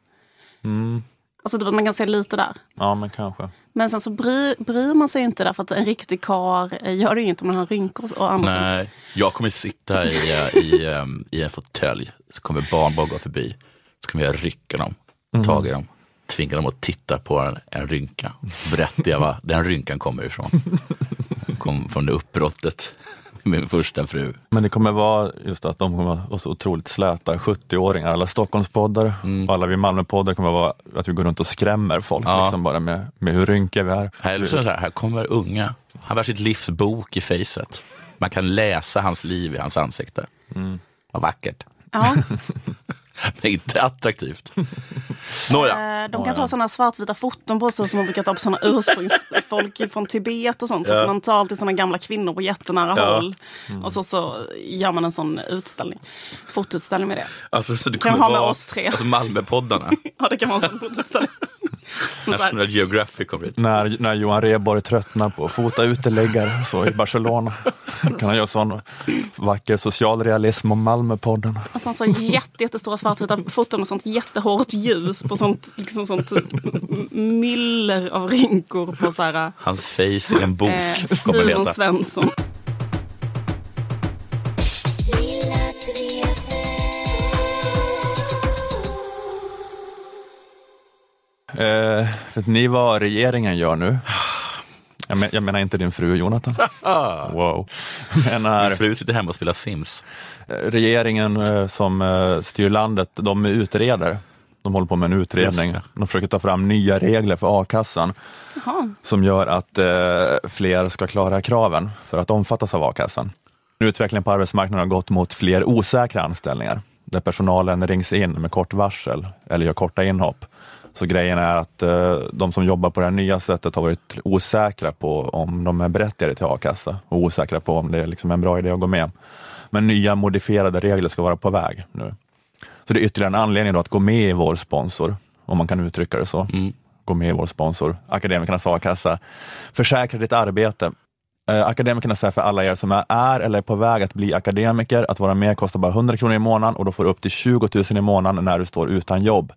B: Mm.
C: Alltså typ att man kan se lite där.
A: Ja, men kanske.
C: Men sen så bry, bryr man sig inte därför att en riktig kar gör det ju inte om man har rynkor och andra
B: Nej, jag kommer sitta i, eh, i, em, i en fåtölj, så kommer barnbarn gå förbi. Så kommer jag rycka dem, tag i dem, tvinga dem att titta på en, en rynka. Så berättar jag var den rynkan kommer ifrån. Den kom från det uppbrottet med min första fru.
A: Men det kommer vara just att de kommer vara så otroligt släta 70-åringar, alla Stockholmspoddare och alla vi Malmöpoddar kommer vara att vi går runt och skrämmer folk
B: Ja.
A: liksom bara med, med hur rynkiga vi är.
B: Här, så här, här kommer unga, han bär sitt livs bok i facet. Man kan läsa hans liv i hans ansikte. Vad vackert,
C: Ja,
B: men inte attraktivt. Nåja.
C: eh, de kan ta sådana svartvita foton på sig som man brukar ta på sådana ursprungsfolk från Tibet och sånt. Att man tar alltid sådana gamla kvinnor på jättenära
B: Ja.
C: håll. Och så, så gör man en sån utställning. Fotoutställning med det.
B: Alltså, så det
C: Kan
B: kommer
C: ha med
B: vara,
C: oss tre.
B: Alltså Malmöpoddarna.
C: Ja, det kan vara en sån fotoutställning. Så
B: National Geographic kommer hit.
A: När, när Johan Rheborg tröttnar på att fota uteliggare så i Barcelona kan han göra sån vacker socialrealism om Malmöpodden.
C: Och sen så jätte, jättestora svartvita foton och sånt jättehårt ljus på sånt, liksom sånt myller av rynkor på så här.
B: Hans face i en bok.
C: Eh, Simon Svensson.
H: Eh, för
A: att ni vad regeringen gör nu. Jag, men, jag menar inte din fru Jonathan. Wow. Menar,
B: Min fru sitter hemma och spelar Sims.
A: regeringen eh, som eh, styr landet, de utreder. De håller på med en utredning. De försöker ta fram nya regler för a-kassan
C: Jaha.
A: som gör att eh, fler ska klara kraven för att omfattas av a-kassan. Utvecklingen på arbetsmarknaden har gått mot fler osäkra anställningar där personalen rings in med kort varsel eller gör korta inhopp. Så grejen är att eh, de som jobbar på det här nya sättet har varit osäkra på om de är berättigade till a-kassa och osäkra på om det är liksom en bra idé att gå med. Men nya modifierade regler ska vara på väg nu. Så det är ytterligare en anledning att gå med i vår sponsor, om man kan uttrycka det så. Gå med i vår sponsor, Akademikernas a-kassa. Försäkra ditt arbete. Eh, Akademikerna säger för alla er som är, är eller är på väg att bli akademiker att vara med kostar bara 100 kronor i månaden och då får du upp till 20 000 i månaden när du står utan jobb.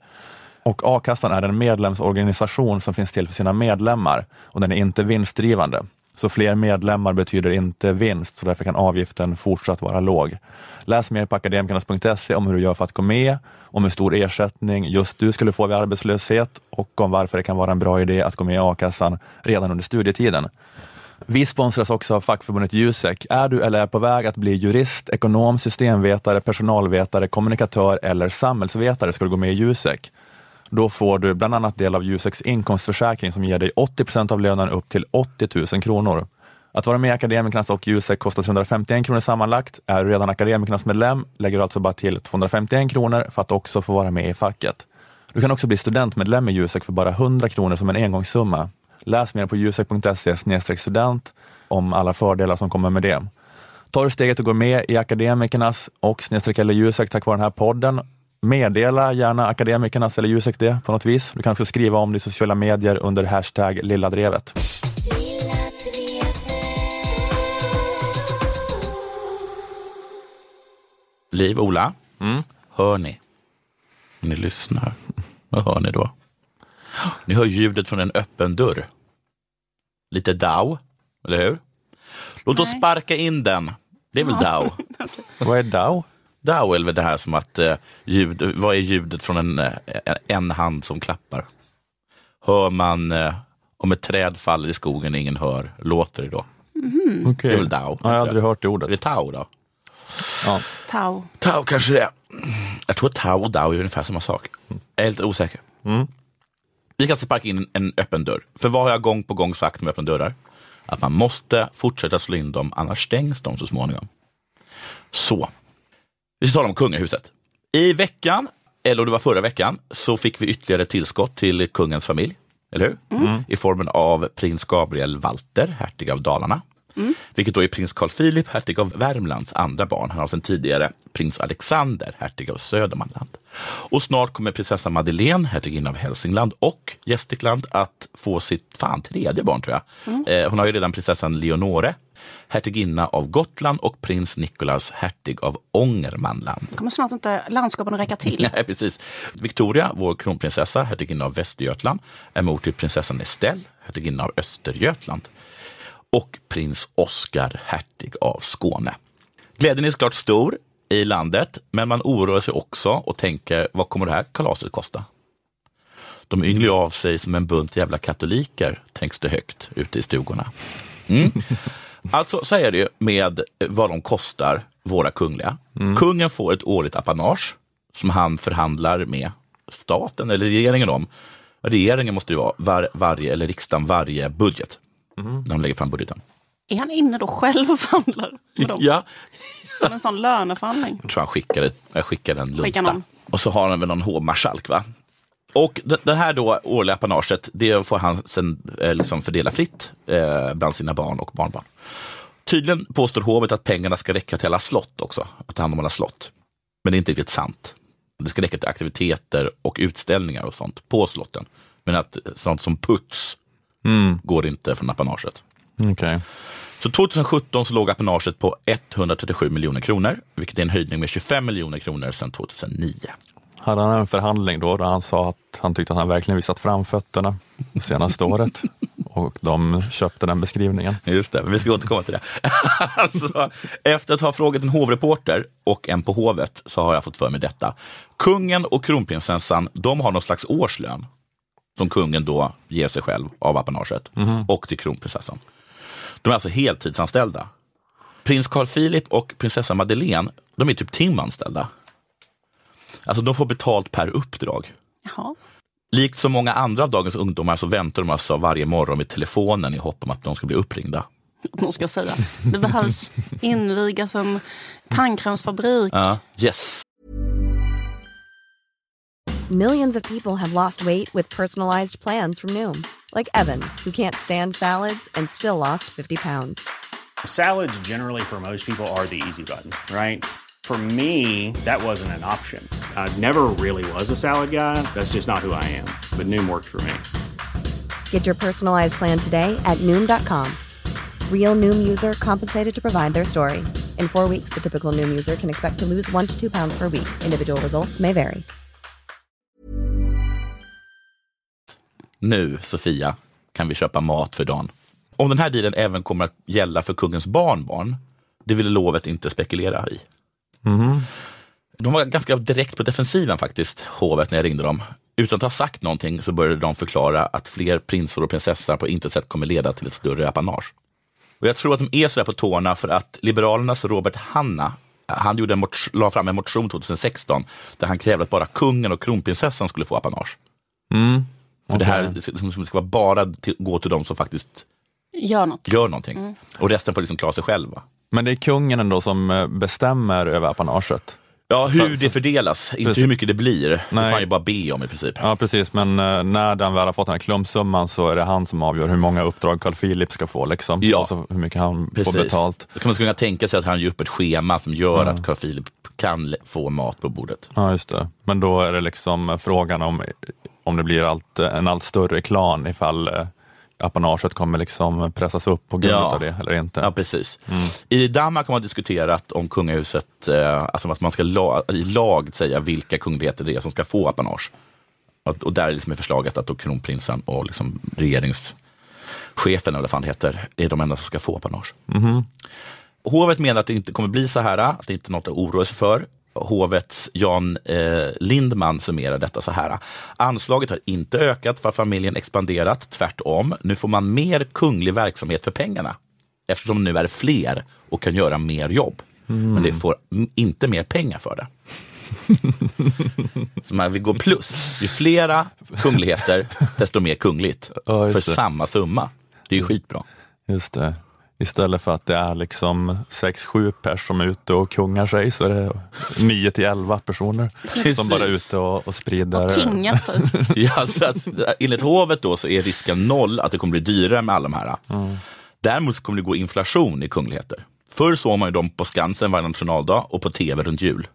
A: Och a-kassan är en medlemsorganisation som finns till för sina medlemmar och den är inte vinstdrivande. Så fler medlemmar betyder inte vinst, så därför kan avgiften fortsatt vara låg. Läs mer på akademikernas.se om hur du gör för att gå med, om hur stor ersättning just du skulle få vid arbetslöshet och om varför det kan vara en bra idé att gå med i a-kassan redan under studietiden. Vi sponsras också av fackförbundet Jusek. Är du eller är på väg att bli jurist, ekonom, systemvetare, personalvetare, kommunikatör eller samhällsvetare ska du gå med i Jusek. Då får du bland annat del av Juseks inkomstförsäkring som ger dig 80 procent av lönen upp till 80 000 kronor. Att vara med i Akademikernas och Jusek kostar 351 kronor sammanlagt. Är du redan Akademikernas medlem lägger du alltså bara till 251 kronor för att också få vara med i facket. Du kan också bli studentmedlem i Jusek för bara 100 kronor som en engångssumma. Läs mer på jusek.se student om alla fördelar som kommer med det. Tar du steget och går med i Akademikernas och snedstreck eller Jusek tack vare den här podden, meddela gärna Akademikernas eller Jusek det på något vis. Du kan också skriva om det i sociala medier under hashtag lilladrevet.
B: Liv, Ola, hör ni? Ni lyssnar. Vad hör ni då? Ni hör ljudet från en öppen dörr. Lite DAO, eller hur? Låt oss
C: Nej.
B: sparka in den. Det är väl DAO?
A: Vad är DAO?
B: Är väl det här som att eh, ljud, vad är ljudet från en, eh, en hand som klappar? Hör man eh, om ett träd faller i skogen och ingen hör, låter det då?
A: Okej.
B: Det är väl DAO?
A: Jag har aldrig hört det
B: Är
A: ordet.
B: det Tao då?
A: Ja.
C: Tau.
B: Tao kanske det är. Jag tror att Tao och Dao är ungefär samma sak. Jag är lite osäker. Vi kan sparka in en öppen dörr. För vad har jag gång på gång sagt med öppna dörrar? Att man måste fortsätta slå in dem, annars stängs de så småningom. Så, vi ska tala om kungahuset. I veckan, eller det var förra veckan, så fick vi ytterligare tillskott till kungens familj. Eller hur? I formen av prins Gabriel Walter, hertig av Dalarna. Vilket då är prins Carl Philip, hertig av Värmlands andra barn. Han har sedan tidigare prins Alexander, hertig av Södermanland. Och snart kommer prinsessa Madeleine, hertiginna av Hälsingland och Gästrikland att få sitt fan tredje barn tror jag. Eh, hon har ju redan prinsessan Leonore, hertiginna av Gotland och prins Nicolas, hertig av Ångermanland.
C: kommer snart inte landskapen räcka till.
B: Nej, precis. Victoria, vår kronprinsessa, hertiginna av Västergötland, är mor till prinsessan Estelle, hertiginna av Östergötland och prins Oscar, hertig av Skåne. Glädjen är såklart stor i landet, men man oroar sig också och tänker, vad kommer det här kalaset kosta? De ynglar av sig som en bunt jävla katoliker, tänks det högt ute i stugorna. Mm. Alltså så är det ju med vad de kostar, våra kungliga. Kungen får ett årligt apanage som han förhandlar med staten eller regeringen om. Regeringen måste ju vara var, varje, eller riksdagen varje budget. När de lägger fram budgeten.
C: Är han inne då själv och förhandlar med dem?
B: Ja,
C: Som en sån löneförhandling?
B: jag tror han skickade, jag skickade en
C: Skickar
B: lunta.
C: någon.
B: Och så har han väl någon hovmarskalk va? Och det, här då årliga apanaget, det får han sen eh, liksom fördela fritt eh, bland sina barn och barnbarn. Tydligen påstår hovet att pengarna ska räcka till alla slott också, att ta hand om alla slott. Men det är inte riktigt sant. Det ska räcka till aktiviteter och utställningar och sånt på slotten. Men att sånt som puts går inte från apanaget.
A: Okej.
B: Så 2017 så låg apanaget på 137 miljoner kronor, vilket är en höjning med 25 miljoner kronor sedan 2009.
A: Hade han en förhandling då, där han sa att han tyckte att han verkligen visat framfötterna det senaste året och de köpte den beskrivningen.
B: Just det, vi ska återkomma till det. alltså, efter att ha frågat en hovreporter och en på hovet så har jag fått för mig detta. Kungen och kronprinsessan, de har någon slags årslön. som kungen då ger sig själv av apanaget och till kronprinsessan. De är alltså heltidsanställda. Prins Carl Philip och prinsessa Madeleine, de är typ timanställda. Alltså de får betalt per uppdrag.
C: Jaha.
B: Likt så många andra av dagens ungdomar så väntar de alltså varje morgon vid telefonen i hopp om att de ska bli uppringda.
C: De ska säga. Det behövs invigas en tandkrämsfabrik.
B: Ja, yes.
H: Millions of people have lost weight with personalized plans from Noom, like Evan, who can't stand salads and still lost 50 pounds.
I: Salads, generally, for most people, are the easy button, right? For me, that wasn't an option. I never really was a salad guy. That's just not who I am. But Noom worked for me.
H: Get your personalized plan today at Noom.com. Real Noom user compensated to provide their story. In four weeks, the typical Noom user can expect to lose one to two pounds per week. Individual results may vary.
B: Nu, Sofia, kan vi köpa mat för dagen. Om den här dealen även kommer att gälla för kungens barnbarn, det ville lovet inte spekulera i. De var ganska direkt på defensiven faktiskt, hovet, när jag ringde dem. Utan att ha sagt någonting så började de förklara att fler prinsar och prinsessor på intet sätt kommer leda till ett större apanage. Och jag tror att de är sådär på tårna för att Liberalernas Robert Hanna, han gjorde en la fram en motion 2016 där han krävde att bara kungen och kronprinsessan skulle få apanage.
A: Mm.
B: För det här det ska, bara till, gå till de som faktiskt
C: Gör något.
B: gör någonting. Och resten får liksom klara sig själva.
A: Men det är kungen ändå som eh, bestämmer över apanaget.
B: Ja, hur
A: Så-
B: det fördelas, inte
A: Precis.
B: hur mycket det blir. Det får
A: Nej.
B: han ju bara be om i princip.
A: Ja, precis. Men eh, när den väl har fått den här klumpsumman så är det han som avgör hur många uppdrag Carl Philip ska få. Liksom.
B: Ja.
A: Alltså hur mycket han
B: Precis.
A: får betalt.
B: Då kan man kunna tänka sig att han gör upp ett schema som gör att Carl Philip kan få mat på bordet.
A: Ja, just det. Men då är det liksom frågan om, om det blir allt, en allt större klan ifall eh, apanaget kommer liksom pressas upp på grund
B: Ja.
A: av det eller inte.
B: Ja, precis. I Danmark har man diskuterat om kungahuset, eh, alltså att man ska la, i lag säga vilka kungligheter det är som ska få apanage. Och, och där är liksom förslaget att då kronprinsen och liksom regeringschefen, eller vad fan det heter, är de enda som ska få apanage. Hovet menar att det inte kommer bli så här, att det inte är något att oroa sig för. Hovets Jan eh, Lindman summerar detta så här. Anslaget har inte ökat för familjen expanderat, tvärtom. Nu får man mer kunglig verksamhet för pengarna eftersom nu är fler och kan göra mer jobb. Men det får inte mer pengar för det. Så man vill gå plus. Ju flera kungligheter, desto mer kungligt.
A: Ja,
B: för
A: det.
B: samma summa. Det är ju skitbra.
A: Just det. Istället för att det är liksom 6-7 pers som är ute och kungar sig så är det 9 till 11 personer som bara är ute och, och sprider.
C: Och kingat sig.
B: Ja, så att, enligt hovet då så är risken noll att det kommer bli dyrare med alla de här. Däremot så kommer det gå inflation i kungligheter. Förr såg man ju dem på Skansen varje nationaldag och på tv runt jul.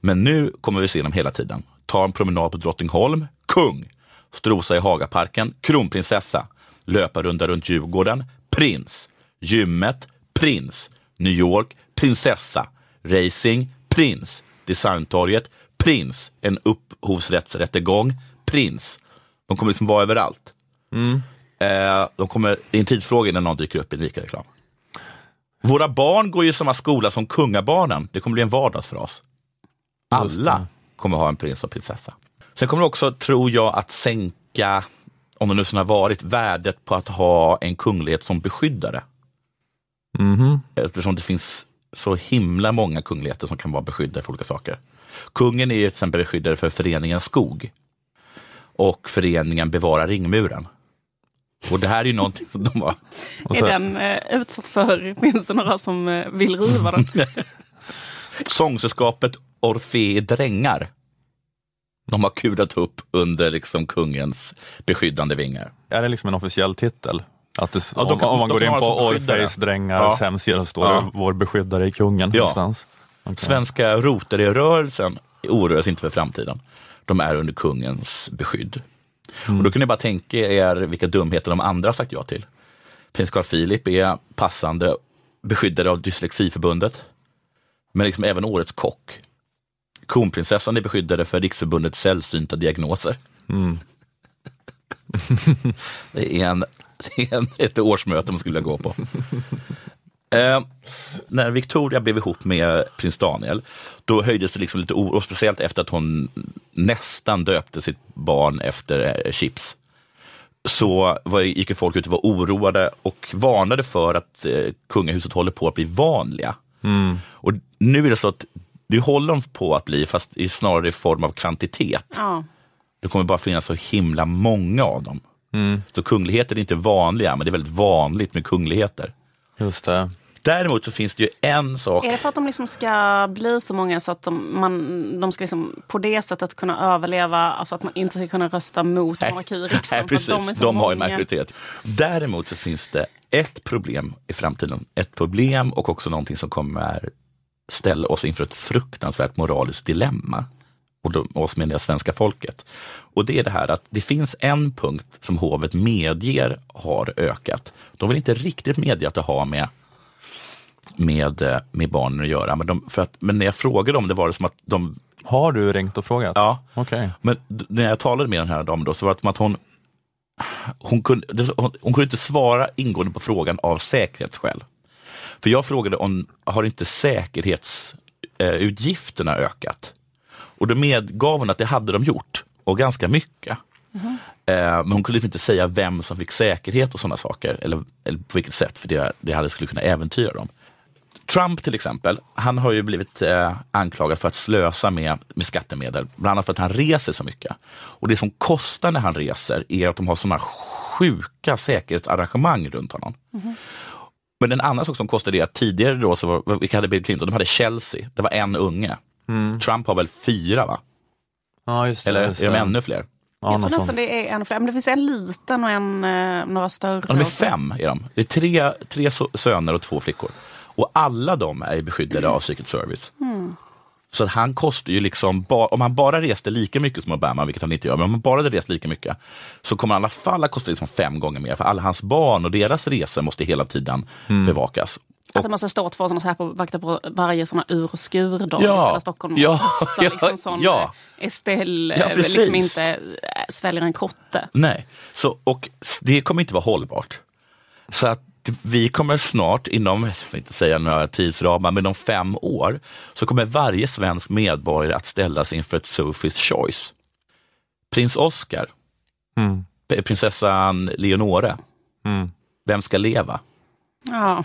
B: Men nu kommer vi se dem hela tiden. Ta en promenad på Drottningholm, kung. Strosa i Hagaparken, kronprinsessa. Löparrunda runt Djurgården, prins. Gymmet, prins. New York, prinsessa. Racing, prins. Designtorget, prins. En upphovsrättsrättegång, prins. De kommer liksom vara överallt. Eh, de kommer, det är en tidsfråga innan någon dyker upp i en ICA-reklam. Våra barn går ju i samma skola som kungabarnen. Det kommer bli en vardagsfras.
A: Just
B: Alla
A: det.
B: kommer ha en prins och prinsessa. Sen kommer det också, tror jag, att sänka, om det nu så har varit, värdet på att ha en kunglighet som beskyddare.
A: Mhm.
B: Eftersom det finns så himla många kungligheter som kan vara beskyddare för olika saker. Kungen är ju till exempel beskyddare för föreningen Skog och föreningen Bevara ringmuren. Och det här är ju någonting som de har
A: Och
C: Är den eh, utsatt för, finns det några som eh, vill riva den?
B: Sångsällskapet Orfei Drängar. De har kurat upp under liksom kungens beskyddande vingar.
A: Är det liksom en officiell titel? Att det,
B: Ja,
A: om,
B: kan-
A: om man går in på. Orfeus Drängar
B: Ja.
A: hemsida så står
B: Ja.
A: det vår beskyddare i kungen
B: Ja.
A: någonstans. Okej.
B: Svenska Rotary-rörelsen oroar sig inte för framtiden. De är under kungens beskydd. Och då kan ni bara tänka er vilka dumheter de andra sagt ja till. Prins Carl Philip är passande beskyddare av Dyslexiförbundet. Men liksom även årets kock. Kronprinsessan är beskyddare för Riksförbundet sällsynta diagnoser. det är, en, det är en, ett årsmöte man skulle vilja gå på. Eh, när Victoria blev ihop med prins Daniel, då höjdes det liksom lite oro, speciellt efter att hon nästan döpte sitt barn efter eh, chips. Så var, gick folk ut och var oroade och varnade för att eh, kungahuset håller på att bli vanliga. Och nu är det så att det håller de på att bli, fast i snarare i form av kvantitet.
C: Ja.
B: Det kommer bara finnas så himla många av dem. Så kungligheter är inte vanliga, men det är väldigt vanligt med kungligheter.
A: Just det.
B: Däremot så finns det ju en sak.
C: Är det för att de liksom ska bli så många så att de, man, de ska liksom på det sättet kunna överleva, alltså att man inte ska kunna rösta mot monarki i riksdagen?
B: Nej,
C: för
B: precis.
C: de är så
B: de har ju majoritet. Däremot så finns det ett problem i framtiden. Ett problem och också någonting som kommer ställa oss inför ett fruktansvärt moraliskt dilemma. Och oss menar jag svenska folket. Och det är det här att det finns en punkt som hovet medger har ökat. De vill inte riktigt medge att det har med med, eh, med barnen att göra. Men, de, för att, men när jag frågade dem, det var det som att de
A: Har du ringt och frågat?
B: Ja.
A: Okej.
B: Men när jag talade med den här damen då, så var det som att hon, hon, kunde, hon, hon kunde inte svara ingående på frågan av säkerhetsskäl. För jag frågade om, har inte säkerhetsutgifterna ökat? Och då medgav hon att det hade de gjort, och ganska mycket. Eh, Men hon kunde inte säga vem som fick säkerhet och sådana saker, eller, eller på vilket sätt, för det, det hade skulle kunna äventyra dem. Trump till exempel, han har ju blivit eh, anklagad för att slösa med, med skattemedel, bland annat för att han reser så mycket. Och det som kostar när han reser är att de har sådana sjuka säkerhetsarrangemang runt honom. Men en annan sak som kostar det är att tidigare då, så var, vilka hade Bill Clinton? De hade Chelsea, det var en unge. Trump har väl fyra va?
A: Ja, just det.
B: Eller
A: just
B: är de
A: det.
B: ännu fler?
A: Ja,
C: Jag tror nästan det är en fler. Men det finns en liten och en, eh, några större.
B: Ja, de är fem. Är de. Det är tre, tre söner och två flickor. Och alla de är beskyddade av Secret Service. Så att han kostar ju liksom, ba- om han bara reste lika mycket som Obama, vilket han inte gör, men om han bara hade rest lika mycket, så kommer han i alla fall att kosta liksom fem gånger mer. För alla hans barn och deras resor måste hela tiden bevakas.
C: Att det måste stå två sådana så här på, vakter på varje såna ur och skurdag
B: Ja.
C: i Stockholm.
B: Ja.
C: passa
B: Ja.
C: liksom sån
B: Ja.
C: eh, Estelle
B: Ja,
C: eh,
B: precis.
C: liksom inte eh, sväljer en kotte.
B: Nej, så, och det kommer inte vara hållbart. Så att vi kommer snart, inom, jag vill inte säga några tidsramar, men om fem år, så kommer varje svensk medborgare att ställas inför ett Sophie's choice. Prins Oscar,
A: Mm.
B: prinsessan Leonore,
A: Mm.
B: vem ska leva?
C: Ja.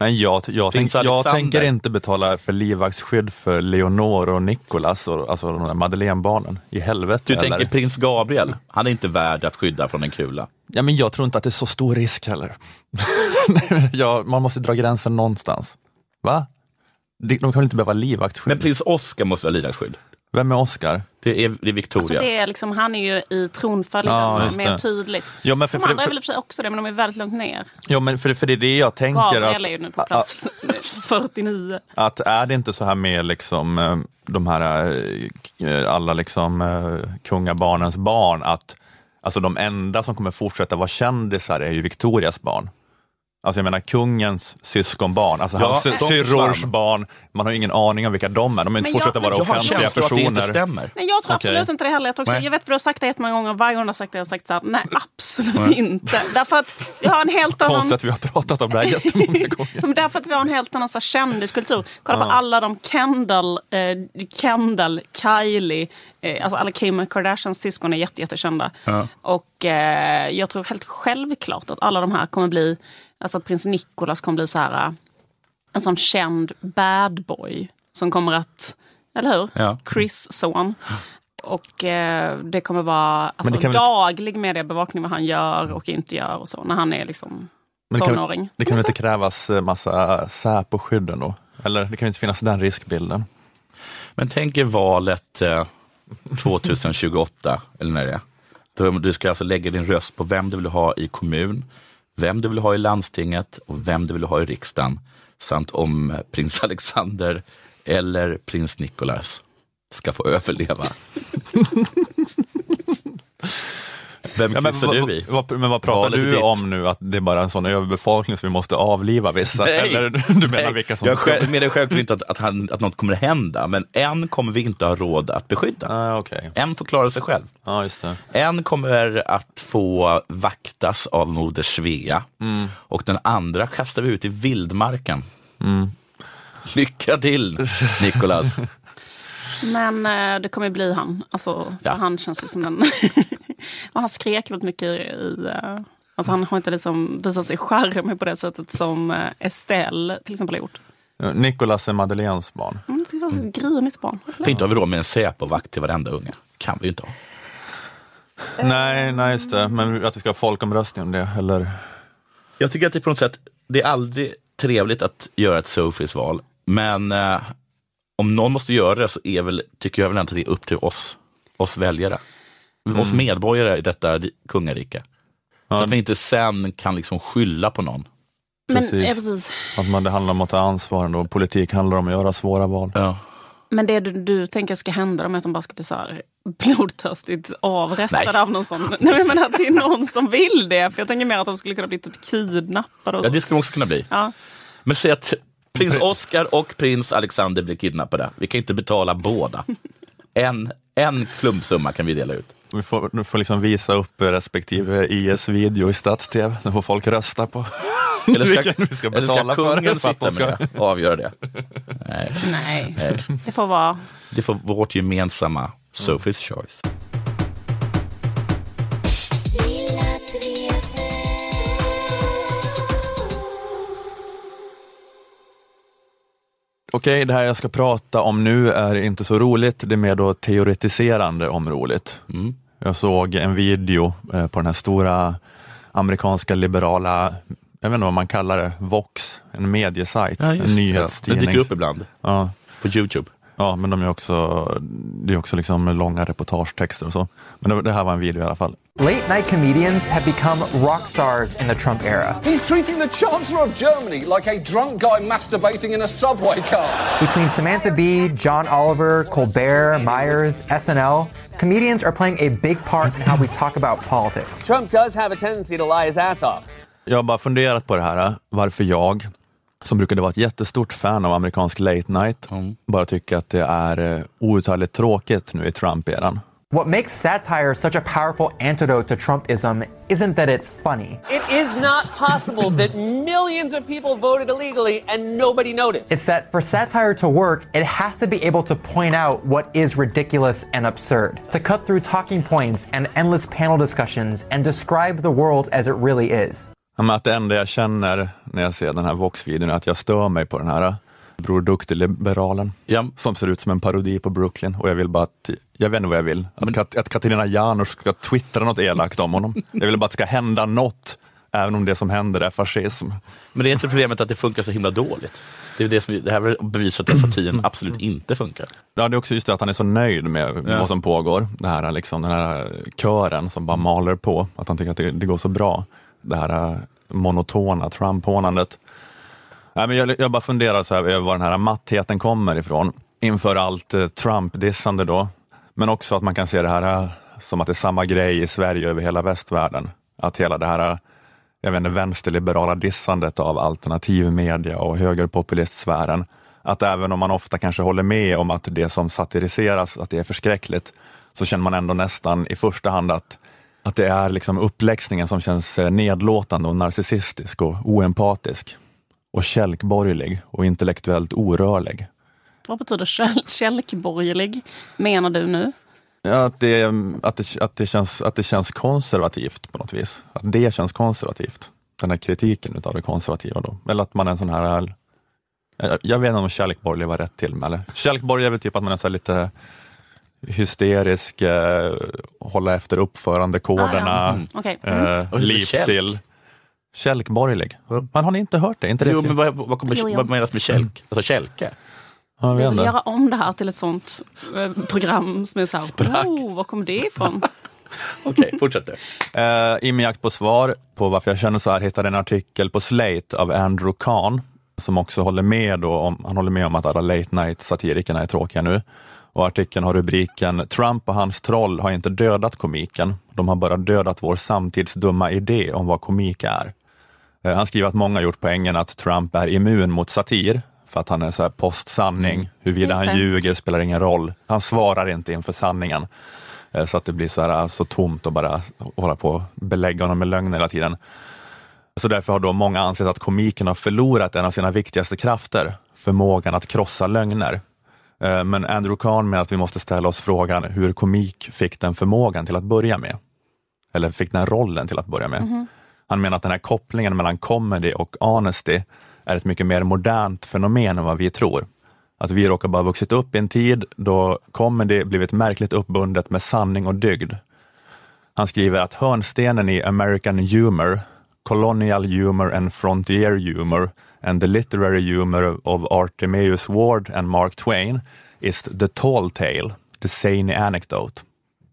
A: Men jag, jag, tänk, jag tänker inte betala för livvaktsskydd för Leonor och Nicolas, och, alltså de där Madeleine-barnen. I helvete.
B: Du
A: eller?
B: tänker prins Gabriel, han är inte värd att skydda från en kula.
A: Ja, men jag tror inte att det är så stor risk heller. ja, man måste dra gränsen någonstans. Va? De kan väl inte behöva livvaktsskydd?
B: Men prins Oscar måste ha livvaktsskydd.
A: Vem är Oscar?
B: Det är, det är Victoria.
C: Alltså det är liksom, han är ju i tronföljden
A: Ja,
C: mer tydligt.
A: Ja, men för,
C: De
A: för,
C: andra är
A: för,
C: väl i och för sig också det, men de är väldigt långt ner.
A: ja, men för, för det är det jag tänker.
C: Gabriel
A: Att,
C: är ju nu på plats 49.
A: att är det inte så här med liksom, eh, de här eh, alla liksom, eh, kungabarnens barn, att alltså, de enda som kommer fortsätta vara kändisar är ju Victorias barn. Alltså jag menar kungens syskonbarn, alltså
B: Ja,
A: hans syrrors barn, man har ju ingen aning om vilka de är. De har inte fortsätta vara
B: jag
A: offentliga
B: känsla att det inte
A: personer.
B: stämmer.
C: Nej, jag tror
A: Okej.
C: absolut inte det heller. Jag, tror också,
B: Nej.
C: jag vet att du har sagt det jättemånga gånger. Varje gång du har sagt det har jag sagt så här, nej absolut inte. Därför att vi har en helt annan...
A: Konstigt att vi har pratat om det här jättemånga gånger.
C: Men därför att vi har en helt annan så här, kändiskultur. Kolla på alla de Kendall, eh, Kendall Kylie, eh, alltså alla Kim Kardashians syskon är jätte, jättekända. Och eh, jag tror helt självklart att alla de här kommer bli, alltså att prins Nicholas kommer bli så här eh, en sån känd bad boy som kommer att, eller hur?
B: Ja.
C: Chris son. Och eh, det kommer vara alltså,
A: det kan väl-
C: daglig mediebevakning vad han gör och inte gör och så när han är liksom
A: Men det kan,
C: tonåring.
A: det kan väl inte krävas eh, massa Säpo-skydd ändå? Eller det kan ju inte finnas den riskbilden.
B: Men tänk er valet eh, 2028, eller när det är. Då Du ska alltså lägga din röst på vem du vill ha i kommun, vem du vill ha i landstinget och vem du vill ha i riksdagen. Samt om eh, prins Alexander eller prins Nicolas ska få överleva. Vem
A: Ja, men,
B: kryssar
A: vad,
B: du i?
A: vad, men vad pratar du
B: ditt.
A: om nu? Att det är bara en sån överbefolkning så vi måste avliva vissa?
B: Nej.
A: Eller du menar
B: Nej,
A: vilka som
B: jag
A: ska...
B: själv, menar självklart inte att, att, han, att något kommer att hända, men en kommer vi inte ha råd att beskydda.
A: Ah, okej.
B: En får klara sig själv.
A: Det.
B: En kommer att få vaktas av moder Svea
A: Mm.
B: och den andra kastar vi ut i vildmarken. Lycka till Nikolas!
C: Men eh, det kommer ju bli han. Alltså, för
B: Ja.
C: han känns ju som den... och han skrek väldigt mycket i... Eh, alltså han har inte liksom visat sig charmig på det sättet som eh, Estelle till exempel har gjort.
A: Nicolas är Madeleines barn.
C: Mm, det var ett grinigt barn.
B: För inte har vi råd med en Säpo-vakt till varenda unge. kan vi ju inte ha.
A: Nej, nej, just det. Men att vi ska ha folkomröstning om det, eller?
B: Jag tycker att det på något sätt, det är aldrig trevligt att göra ett Sofies val, men eh, om någon måste göra det så är väl, tycker jag väl ändå att det är upp till oss, oss väljare. Oss medborgare i detta ri- kungarike. Så
A: Ja.
B: att vi inte sen kan liksom skylla på någon.
C: Men,
A: Precis.
C: ja, precis.
A: Att man, det handlar om att ta ansvar ändå. Politik handlar om att göra svåra val.
B: Ja.
C: Men det du, du tänker ska hända med att de bara ska bli så här blodtörstigt avrättade
B: Nej.
C: av någon som... Nej, men att det är någon som vill det. För jag tänker mer att de skulle kunna bli typ kidnappade. Och
B: ja,
C: så.
B: det skulle de också kunna bli.
C: Ja.
B: Men säg att prins Oscar och prins Alexander blir kidnappade. Vi kan inte betala båda. En, en klumpsumma kan vi dela ut.
A: Vi får, vi får liksom visa upp respektive IS-video i stats-tv. Sen får folk rösta på
B: Eller ska,
A: vilken vi ska
B: eller
A: betala
B: ska
A: för.
B: kungen
A: för att
B: sitta
A: de ska...
B: med det och avgöra det? Nej,
C: Nej,
B: nej.
C: det får vara...
B: Det får vårt gemensamma Sophie's choice.
A: Okej, det här jag ska prata om nu är inte så roligt. Det är mer då teoretiserande om roligt.
B: Mm.
A: Jag såg en video eh, på den här stora amerikanska liberala, jag vet inte vad man kallar det, Vox, en mediesajt, en
B: Det
A: nyhetstidning.
B: dyker upp ibland
A: Ja,
B: på Youtube.
A: ja, men de är också, det är också liksom långa reportagetexter och så. Men det, det här var en video i alla fall.
J: Late night comedians have become rock stars in the Trump era.
K: He's treating the Chancellor of Germany like a drunk guy masturbating in a subway car.
J: Between Samantha Bee, John Oliver, Colbert, Myers, SNL, comedians are playing a big part in how we talk about politics.
K: Trump does have a tendency to lie his ass off.
A: Jag har bara funderat på det här, varför jag, som brukade vara ett jättestort fan av amerikansk late night, bara tycker att det är eh, outhärdligt tråkigt nu i Trump-eran.
J: What makes satire such a powerful antidote to Trumpism isn't that it's funny.
K: It is not possible that millions of people voted illegally and nobody noticed.
J: It's that for satire to work, it has to be able to point out what is ridiculous and absurd, to cut through talking points and endless panel discussions and describe the world as it really is.
A: Ja, men att det enda jag känner när jag ser den här Vox-videon är att jag stör mig på den här eh, Bror Duktig-liberalen
B: Ja.
A: som ser ut som en parodi på Brooklyn och jag vill bara att, jag vet inte vad jag vill, att, Kat- att Katarina Janouch ska twittra något elakt om honom. Jag vill bara att det ska hända något, även om det som händer är fascism.
B: Men det är inte problemet att det funkar så himla dåligt. Det, är det, som, det här har bevisat att satiren absolut inte funkar.
A: Ja, det är också just det att han är så nöjd med
B: Ja.
A: vad som pågår. Det här, liksom, den här kören som bara maler på, att han tycker att det, det går så bra. Det här eh, monotona Trump-hånandet. Nej, men jag, jag bara funderar så här över var den här mattheten kommer ifrån inför allt eh, Trump-dissande då. Men också att man kan se det här eh, som att det är samma grej i Sverige över hela västvärlden. Att hela det här eh, jag vet inte, vänsterliberala dissandet av alternativ media och högerpopulistsfären. Att även om man ofta kanske håller med om att det som satiriseras, att det är förskräckligt, så känner man ändå nästan i första hand att, att det är liksom uppläxningen som känns eh, nedlåtande och narcissistisk och oempatisk. Och kälkborgerlig och intellektuellt orörlig.
C: Vad betyder käl- kälkborgerlig, menar du nu?
A: Ja, att, det, att, det, att, det känns, att det känns konservativt på något vis. Att det känns konservativt. Den här kritiken utav det konservativa då. Eller att man är en sån här, jag, jag vet inte om kärlekborgerlig var rätt till. Eller? Kärlekborgerlig är väl typ att man är så här lite hysterisk, eh, hålla efter uppförandekoderna,
C: Ah, ja. Mm. Mm.
A: eh,
B: Och lite
A: livssill. Kälkborgerlig. Men har ni inte hört det? Inte det
B: Jo,
A: till-
B: men vad, vad, kommer,
C: Jo, jo.
B: vad menas med kälk? Alltså kälke?
A: Ja,
C: Vi vill göra om det här till ett sånt eh, program som är så här,
B: Sprack.
C: oh, var kom det ifrån?
B: Okej, fortsätt du.
A: Eh, I min jakt på svar på varför jag känner så här hittade jag en artikel på Slate av Andrew Kahn som också håller med, då om, han håller med om att alla late night satirikerna är tråkiga nu. Och artikeln har rubriken Trump och hans troll har inte dödat komiken. De har bara dödat vår samtidsdumma idé om vad komik är. Eh, Han skriver att många gjort poängen att Trump är immun mot satir för att han är så här postsanning. Huruvida
C: Just
A: han ljuger spelar ingen roll. Han svarar inte inför sanningen. Eh, Så att det blir så, här, så tomt att bara hålla på och belägga honom med lögner hela tiden. Så därför har då många ansett att komiken har förlorat en av sina viktigaste krafter, förmågan att krossa lögner. Eh, Men Andrew Kahn menar att vi måste ställa oss frågan hur komik fick den förmågan till att börja med. Eller fick den rollen till att börja med. Han menar att den här kopplingen mellan comedy och honesty är ett mycket mer modernt fenomen än vad vi tror. Att vi råkar bara ha vuxit upp i en tid då comedy blivit märkligt uppbundet med sanning och dygd. Han skriver att hörnstenen i American humor, colonial humor and frontier humor and the literary humor of Artemius Ward and Mark Twain is the tall tale, the sane anecdote.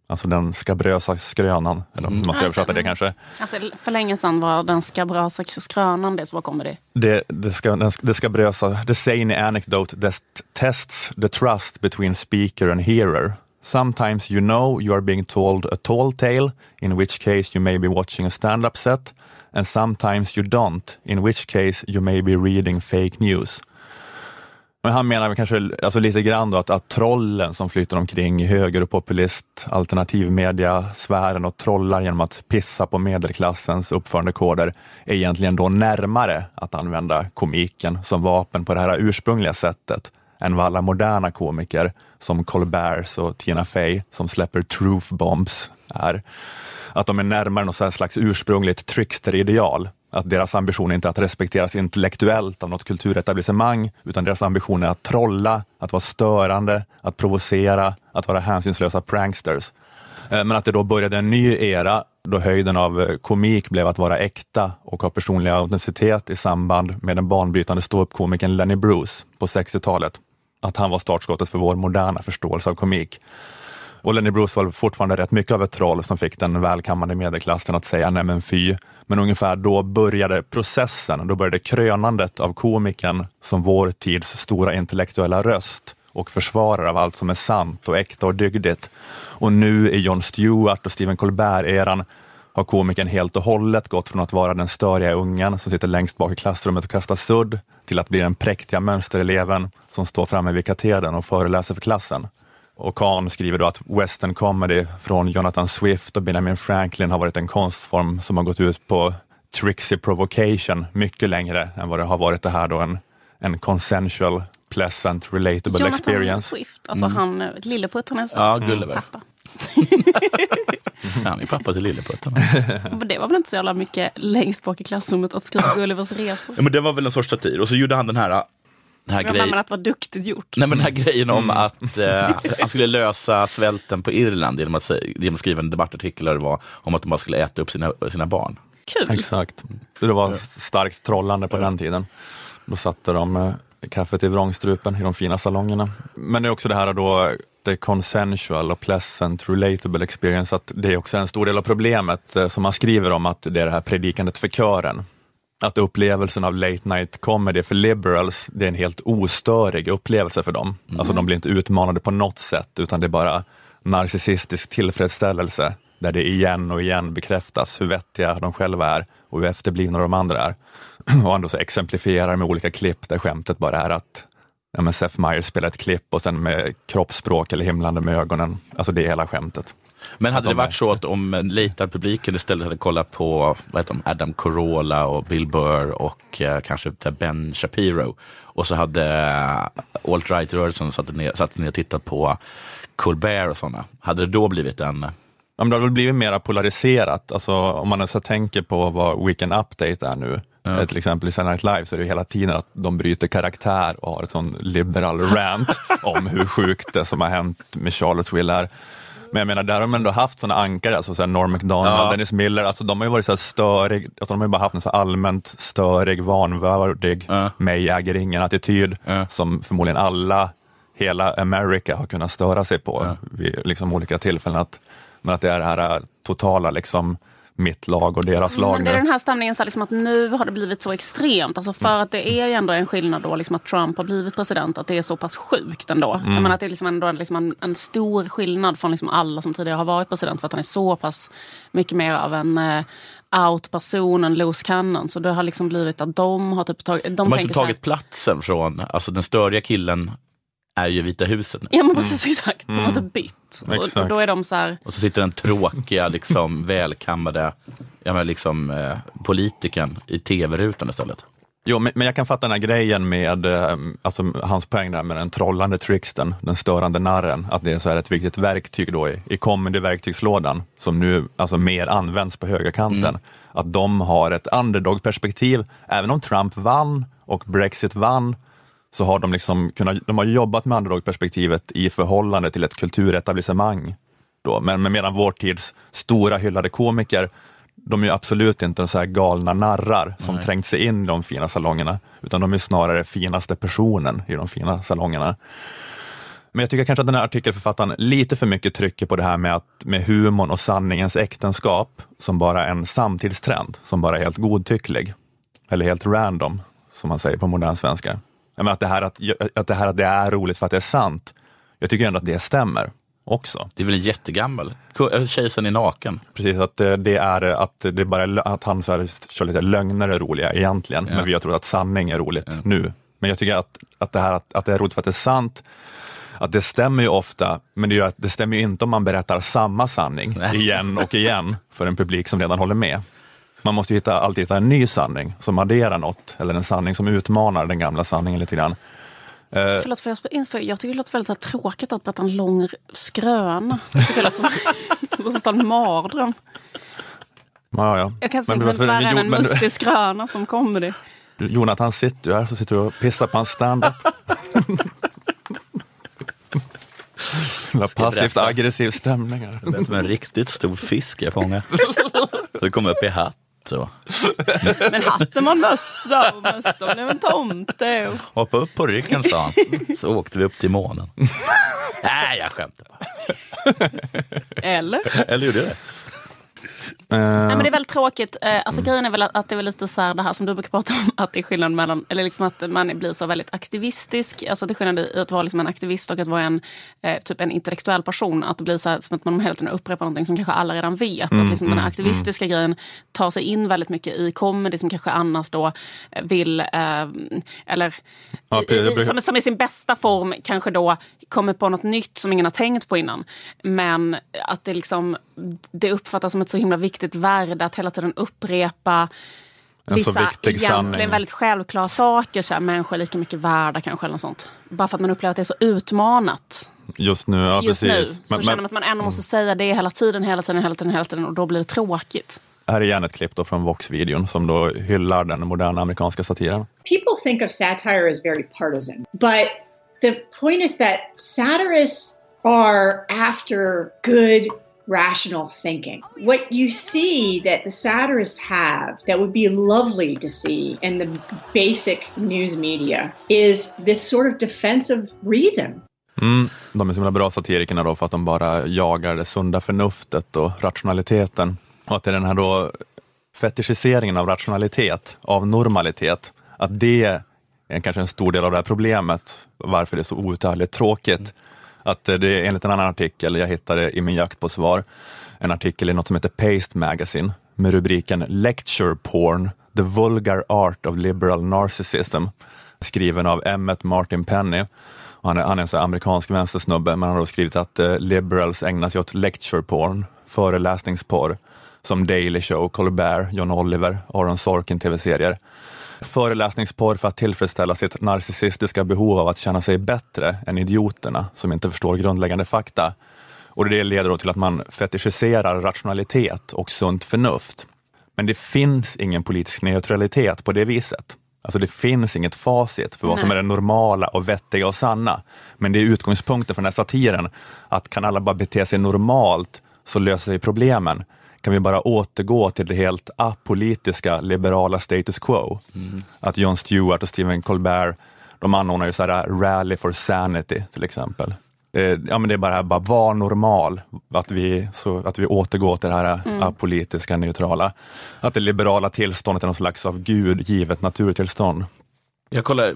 A: Alltså den skabrösa skrönan, eller om man ska översätta det
C: Mm.
A: kanske.
C: Alltså, för länge sedan var den skabrösa skrönan det som var comedy.
A: Det, det, ska, den- det ska brösa, the zany anecdote that tests the trust between speaker and hearer. Sometimes you know you are being told a tall tale, in which case you may be watching a stand-up set, and sometimes you don't, in which case you may be reading fake news. Men han menar kanske alltså lite grann då att, att trollen som flyter omkring i höger och populist alternativmedia sfären och trollar genom att pissa på medelklassens uppförandekoder är egentligen då närmare att använda komiken som vapen på det här ursprungliga sättet än vad alla moderna komiker som Colberts och Tina Fey som släpper truth bombs är. Att de är närmare något slags ursprungligt trickster-ideal. Att deras ambition är inte att respekteras intellektuellt av något kulturetablissemang, utan deras ambition är att trolla, att vara störande, att provocera, att vara hänsynslösa pranksters. Eh, men att det då började en ny era då höjden av eh, komik blev att vara äkta och ha personlig autenticitet i samband med den banbrytande ståuppkomikern Lenny Bruce på 60-talet. Att han var startskottet för vår moderna förståelse av komik. Och Lenny Bruce var fortfarande rätt mycket av ett troll som fick den välkammade medelklassen att säga nej men fy. Men ungefär då började processen, då började krönandet av komikern som vår tids stora intellektuella röst och försvarare av allt som är sant och äkta och dygdigt. Och nu i Jon Stewart och Stephen Colbert-eran har komikern helt och hållet gått från att vara den störiga ungen som sitter längst bak i klassrummet och kastar sudd till att bli den präktiga mönstereleven som står framme vid katedern och föreläser för klassen. Och Kahn skriver då att western comedy från Jonathan Swift och Benjamin Franklin har varit en konstform som har gått ut på tricksy provocation mycket längre än vad det har varit det här då en, en consensual, pleasant, relatable
C: Jonathan
A: experience.
C: Swift, alltså han eh, Lilleputtarnas
B: Ja, Gulliver.
C: pappa.
B: Han är pappa till Lilleputten.
C: Men det var väl inte så jävla mycket längst bak i klassrummet att skriva Gullivers resor.
B: Ja, men det var väl en sorts satir. Och så gjorde han den här, den här grejen.
C: att det var duktigt gjort.
B: Nej, men den här grejen om att eh, han skulle lösa svälten på Irland genom att, genom att skriva en debattartikel där det var om att de bara skulle äta upp sina, sina barn.
C: Kul.
A: Exakt. Det var starkt trollande på den tiden. Då satte de eh, kaffet i vrångstrupen i de fina salongerna. Men det är också det här då, det consensual och pleasant, relatable experience, att det är också en stor del av problemet eh, som man skriver om, att det är det här predikandet för kören. Att upplevelsen av late night comedy för liberals, det är en helt ostörig upplevelse för dem. Alltså de blir inte utmanade på något sätt, utan det är bara narcissistisk tillfredsställelse, där det igen och igen bekräftas hur vettiga de själva är och hur efterblivna de andra är. Och ändå så exemplifierar med olika klipp där skämtet bara är att ja, men Seth Meyers spelar ett klipp och sen med kroppsspråk eller himlande med ögonen. Alltså det är hela skämtet.
B: Men hade det varit så att om lejtarpubliken istället hade kollat på vad heter de, Adam Carolla och Bill Burr och eh, kanske här Ben Shapiro och så hade eh, alt-right-rörelsen satt ner, satt ner och tittat på Colbert och sådana. Hade det då blivit en...
A: Ja, men det har väl blivit mer polariserat. Alltså, om man så tänker på vad Weekend Update är nu,
B: Ja.
A: till exempel i Saturday Night Live, så är det hela tiden att de bryter karaktär och har ett sån liberal rant om hur sjukt det som har hänt med Charlottesville är. Men jag menar, där har de ändå haft såna ankare, alltså så här Norm Macdonald,
B: Ja.
A: Dennis Miller, alltså de har ju varit så störig, alltså de har ju bara haft en så allmänt störig, vanvördig,
B: Ja.
A: mig äger ingen-attityd,
B: Ja.
A: som förmodligen alla, hela America har kunnat störa sig på vid liksom olika tillfällen. Att, men att det är det här äh, totala liksom, mitt lag och deras lag
C: Men det är
A: nu.
C: den här stämningen så liksom att nu har det blivit så extremt. Alltså för att det är ju ändå en skillnad då liksom att Trump har blivit president, att det är så pass sjukt ändå.
A: Mm.
C: Jag menar att det är liksom ändå liksom en, en stor skillnad från liksom alla som tidigare har varit president för att han är så pass mycket mer av en eh, out-person, en loose cannon. Så det har liksom blivit att de har typ tagit... De,
B: De har liksom
C: så här-
B: tagit platsen från, alltså den störiga killen är ju Vita huset nu.
C: Ja men precis exakt, de har
B: Mm.
C: inte bytt. Och, och
B: Exakt.
C: då är de så här...
B: Och så sitter den tråkiga, liksom välkammade ja, men liksom, eh, politikern i tv-rutan istället.
A: Jo, men, men jag kan fatta den här grejen med, eh, alltså hans poäng där med den trollande tricksten, den störande narren, att det är så här ett viktigt verktyg då i, i comedy-verktygslådan som nu alltså mer används på högerkanten. Att de har ett underdog-perspektiv, även om Trump vann och Brexit vann, så har de liksom kunnat, de har jobbat med underdog-perspektivet i förhållande till ett kulturetablissemang. Då. Men, men medan vår tids stora hyllade komiker, de är absolut inte så här galna narrar som
B: Nej.
A: trängt sig in i de fina salongerna, utan de är snarare finaste personen i de fina salongerna. Men jag tycker kanske att den här artikelförfattaren lite för mycket trycker på det här med, att, med humorn och sanningens äktenskap som bara en samtidstrend, som bara är helt godtycklig. Eller helt random, som man säger på modern svenska. Menar att, det här att, att det här att det är roligt för att det är sant, jag tycker ändå att det stämmer också.
B: Det är väl jättegammal, Kejsaren är naken.
A: Precis, att eh, det är att det är bara att han så här, kör lite lögner är roliga egentligen,
B: Ja.
A: men vi har trott att sanning är roligt nu. Men jag tycker att, att, det här, att, att det är roligt för att det är sant, att det stämmer ju ofta, men det, gör att det stämmer inte om man berättar samma sanning igen och igen för en publik som redan håller med. Man måste ju hitta, alltid hitta en ny sanning som adderar något, eller en sanning som utmanar den gamla sanningen lite grann. Eh,
C: Förlåt för jag, för jag tycker det låter väldigt tråkigt att berätta en lång skröna. Jag tycker det låter som en mardröm.
A: ja, ja.
C: Jag kan
A: Men-
C: tänka mig värre än en mustig skröna som comedy.
A: Du, Jonathan sitter ju här, så sitter du och pissar på hans standup. Passivt aggressiv stämning här.
B: Det lät som en riktigt stor fisk jag fångade. Så kom upp i hatt och
C: Men hatten var en mössa och mössan blev en tomte. Och...
B: hoppa upp på ryggen sa han. Så åkte vi upp till månen. Nej, jag skämtar bara.
C: Eller?
B: Eller gjorde jag det?
A: Eh,
C: Nej, men det är väldigt tråkigt. Eh, Alltså, Grejen är väl att, det är lite så här det här som du brukar prata om, att det är skillnad mellan, eller liksom att man blir så väldigt aktivistisk. Alltså det är skillnad i att vara liksom en aktivist och att vara en, eh, typ en intellektuell person. Att det blir så här, som att man hela tiden upprepar någonting som kanske alla redan vet.
L: Mm,
C: att liksom den här
L: mm,
C: aktivistiska grejen tar sig in väldigt mycket i comedy som kanske annars då vill, eh, eller
A: Ja,
C: i, som, som i sin bästa form kanske då kommer på något nytt som ingen har tänkt på innan. Men att det liksom det uppfattas som ett så himla viktigt värde att hela tiden upprepa
A: En så
C: vissa
A: viktig
C: egentligen
A: sanning.
C: väldigt självklara saker. Så här, människor är lika mycket värda kanske eller något sånt. Bara för att man upplever att det är så utmanat
A: Just nu, ja
C: just
A: precis.
C: nu. Så
A: Men-
C: känner man att man ändå måste säga det hela tiden, hela tiden, hela tiden, hela tiden och då blir det tråkigt.
A: Här är igen ett klipp då från Vox-videon som då hyllar den moderna amerikanska satiren.
L: people think of satire as very partisan, but the point is that satirists are after good rational thinking. What you see that the satirists have that would be lovely to see in the basic news media is this sort of defensive reason.
A: Mm, de är så himla bra satirikerna då för att de bara jagar det sunda förnuftet och rationaliteten. Och att det är den här då fetischiseringen av rationalitet, av normalitet, att det är kanske en stor del av det här problemet, varför det är så outhärdligt tråkigt. Att eh, det är enligt en annan artikel, jag hittade i min jakt på svar, en artikel i något som heter Paste Magazine med rubriken Lecture Porn, the vulgar art of liberal narcissism, skriven av Emmet Martin Penny. Och han är, han är en sån amerikansk vänstersnubbe, men han har då skrivit att eh, liberals ägnar sig åt lecture porn, föreläsningsporr, som Daily Show, Colbert, John Oliver, Aaron Sorkin tv-serier. Föreläsningsporr för att tillfredsställa sitt narcissistiska behov av att känna sig bättre än idioterna som inte förstår grundläggande fakta. Och det leder då till att man fetischiserar rationalitet och sunt förnuft. Men det finns ingen politisk neutralitet på det viset. Alltså det finns inget facit för vad som är
C: Nej.
A: det normala och vettiga och sanna. Men det är utgångspunkten för den här satiren, att kan alla bara bete sig normalt så löser sig problemen. Kan vi bara återgå till det helt apolitiska liberala status quo? Att Jon Stewart och Stephen Colbert, de anordnar ju så här rally for sanity till exempel. ja, men det är bara, bara var normal, att vi, så, att vi återgår till det här
C: Mm.
A: apolitiska, neutrala. Att det liberala tillståndet är någon slags av Gud givet naturtillstånd.
B: Jag kollar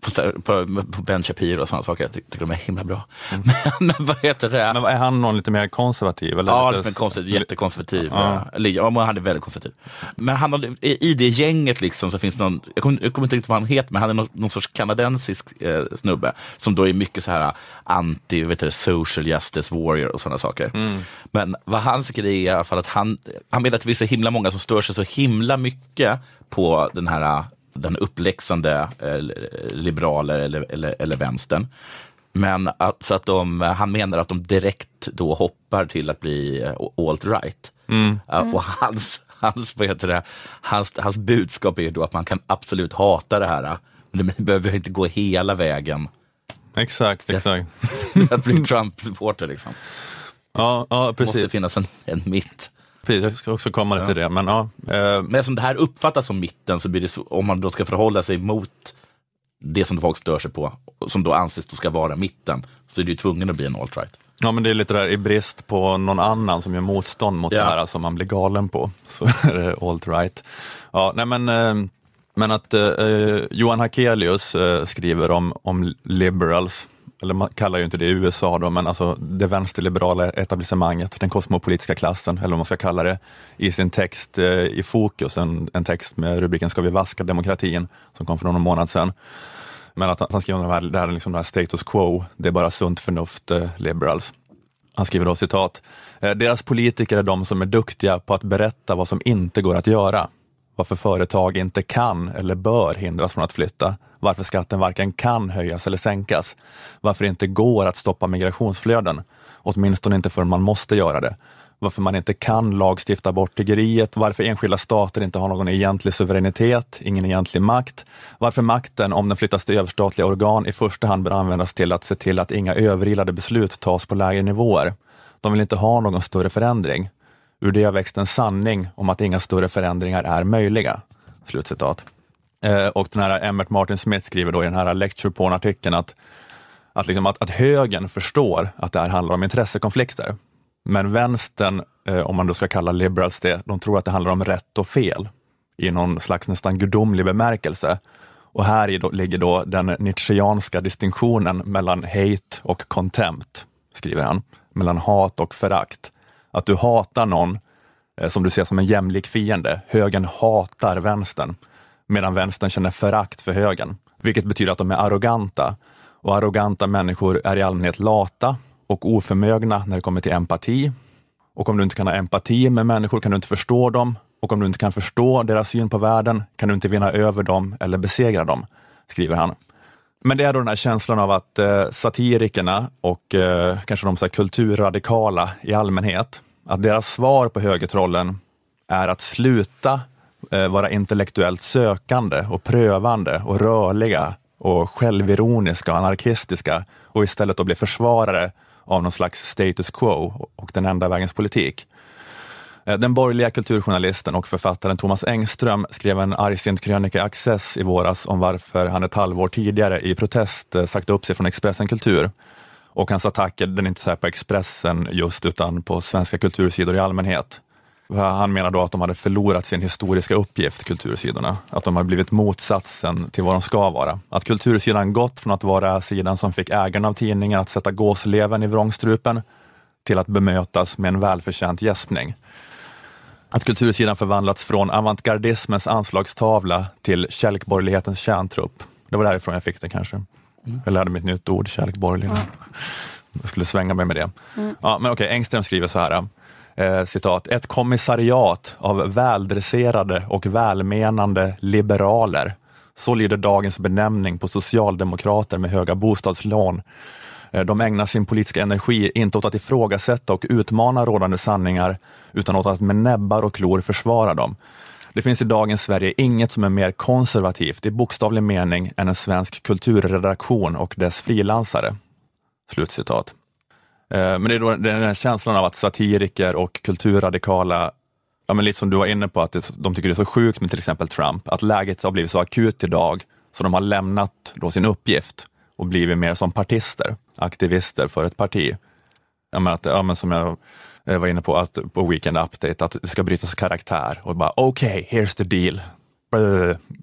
B: på, på, på Ben Shapiro och sådana saker, jag ty- tycker de är himla bra. Men, men vad heter det?
A: Men är han någon lite mer konservativ? Eller
B: Ja,
A: lite,
B: konstigt, jättekonservativ.
A: Ja.
B: Ja. Han är väldigt konservativ. Men han har, i det gänget liksom så finns någon, jag kommer, jag kommer inte riktigt vad han heter, men han är någon, någon sorts kanadensisk eh, snubbe som då är mycket så här anti, vet du, social justice warrior och sådana saker. Men vad hans grej är i alla fall att han, han menar att det finns så himla många som stör sig så himla mycket på den här den uppläxande eh, liberaler eller, eller, eller vänstern. Men att, så att de, han menar att de direkt då hoppar till att bli eh, alt-right.
A: Mm.
B: Och hans, hans, vad heter det, hans, hans budskap är då att man kan absolut hata det här, men det behöver inte gå hela vägen
A: Exakt, exakt.
B: att bli Trump-supporter. Liksom.
A: Ja, ja
B: Det måste
A: precis.
B: finnas en, en mitt.
A: Precis. Jag ska också komma till det. Men, ja, eh,
B: Men eftersom det här uppfattas som mitten, så blir det så, om man då ska förhålla sig mot det som folk stör sig på, som då anses då ska vara mitten, så är det ju tvungen att bli en alt-right.
A: Ja men det är lite där i brist på någon annan som gör motstånd mot
B: Ja.
A: det här som man blir galen på. Så är det alt-right. Ja, nej men, eh, men att eh, Johan Hakelius eh, skriver om, om liberals, eller man kallar ju inte det i USA då, men alltså det vänsterliberala etablissemanget, den kosmopolitiska klassen, eller vad man ska kalla det, i sin text eh, i Fokus, en, en text med rubriken Ska vi vaska demokratin, som kom för någon månad sedan. Men att han- han skriver om det här, det här, liksom det här status quo, det är bara sunt förnuft, eh, liberals. Han skriver då citat, eh, deras politiker är de som är duktiga på att berätta vad som inte går att göra. Varför företag inte kan eller bör hindras från att flytta. Varför skatten varken kan höjas eller sänkas. Varför det inte går att stoppa migrationsflöden. Åtminstone inte förrän man måste göra det. Varför man inte kan lagstifta bort tiggeriet. Varför enskilda stater inte har någon egentlig suveränitet, ingen egentlig makt. Varför makten, om den flyttas till överstatliga organ, i första hand bör användas till att se till att inga överilade beslut tas på lägre nivåer. De vill inte ha någon större förändring. Ur det har växt en sanning om att inga större förändringar är möjliga. Slutcitat. Eh, och den här Emmett Martin Smith skriver då i den här lecture porn-artikeln att, att, liksom att, att högern förstår att det här handlar om intressekonflikter. Men vänstern, eh, om man då ska kalla liberals det, de tror att det handlar om rätt och fel i någon slags nästan gudomlig bemärkelse. Och här i då, ligger då den nietzscheanska distinktionen mellan hate och contempt, skriver han. Mellan hat och förakt. Att du hatar någon eh, som du ser som en jämlik fiende. Högern hatar vänstern, medan vänstern känner förakt för högern. Vilket betyder att de är arroganta. Och arroganta människor är i allmänhet lata och oförmögna när det kommer till empati. Och om du inte kan ha empati med människor kan du inte förstå dem. Och om du inte kan förstå deras syn på världen kan du inte vinna över dem eller besegra dem, skriver han. Men det är då den här känslan av att eh, satirikerna och eh, kanske de så här kulturradikala i allmänhet, att deras svar på högertrollen är att sluta eh, vara intellektuellt sökande och prövande och rörliga och självironiska och anarkistiska och istället då bli försvarare av någon slags status quo och den enda vägens politik. Eh, den borgerliga kulturjournalisten och författaren Thomas Engström skrev en argsint krönika i Access i våras om varför han ett halvår tidigare i protest eh, sagt upp sig från Expressen Kultur. Och hans attacker, den är inte så här på Expressen just, utan på svenska kultursidor i allmänhet. Han menar då att de hade förlorat sin historiska uppgift, kultursidorna. Att de har blivit motsatsen till vad de ska vara. Att kultursidan gått från att vara sidan som fick ägarna av tidningen att sätta gåsleven i vrångstrupen till att bemötas med en välförtjänt gäspning. Att kultursidan förvandlats från avantgardismens anslagstavla till kärlekborgerlighetens kärntrupp. Det var därifrån jag fick det kanske. Jag lärde mig ett nytt ord, kärlekborgerlig. Jag skulle svänga mig med det.
C: Mm.
A: Ja, men okej, Engström skriver så här. Eh, citat, ett kommissariat av väldresserade och välmenande liberaler. Så lyder dagens benämning på socialdemokrater med höga bostadslån. Eh, de ägnar sin politiska energi inte åt att ifrågasätta och utmana rådande sanningar, utan åt att med näbbar och klor försvara dem. Det finns i dagens Sverige inget som är mer konservativt i bokstavlig mening än en svensk kulturredaktion och dess frilansare. Slutcitat. Eh, men det är då den här känslan av att satiriker och kulturradikala, ja men lite som du var inne på, att det, de tycker det är så sjukt med till exempel Trump, att läget har blivit så akut idag så de har lämnat då sin uppgift och blivit mer som partister aktivister för ett parti. Jag menar att, ja, men som jag eh, var inne på att, på Weekend Update, att det ska brytas karaktär och bara okej, okay, here's the deal.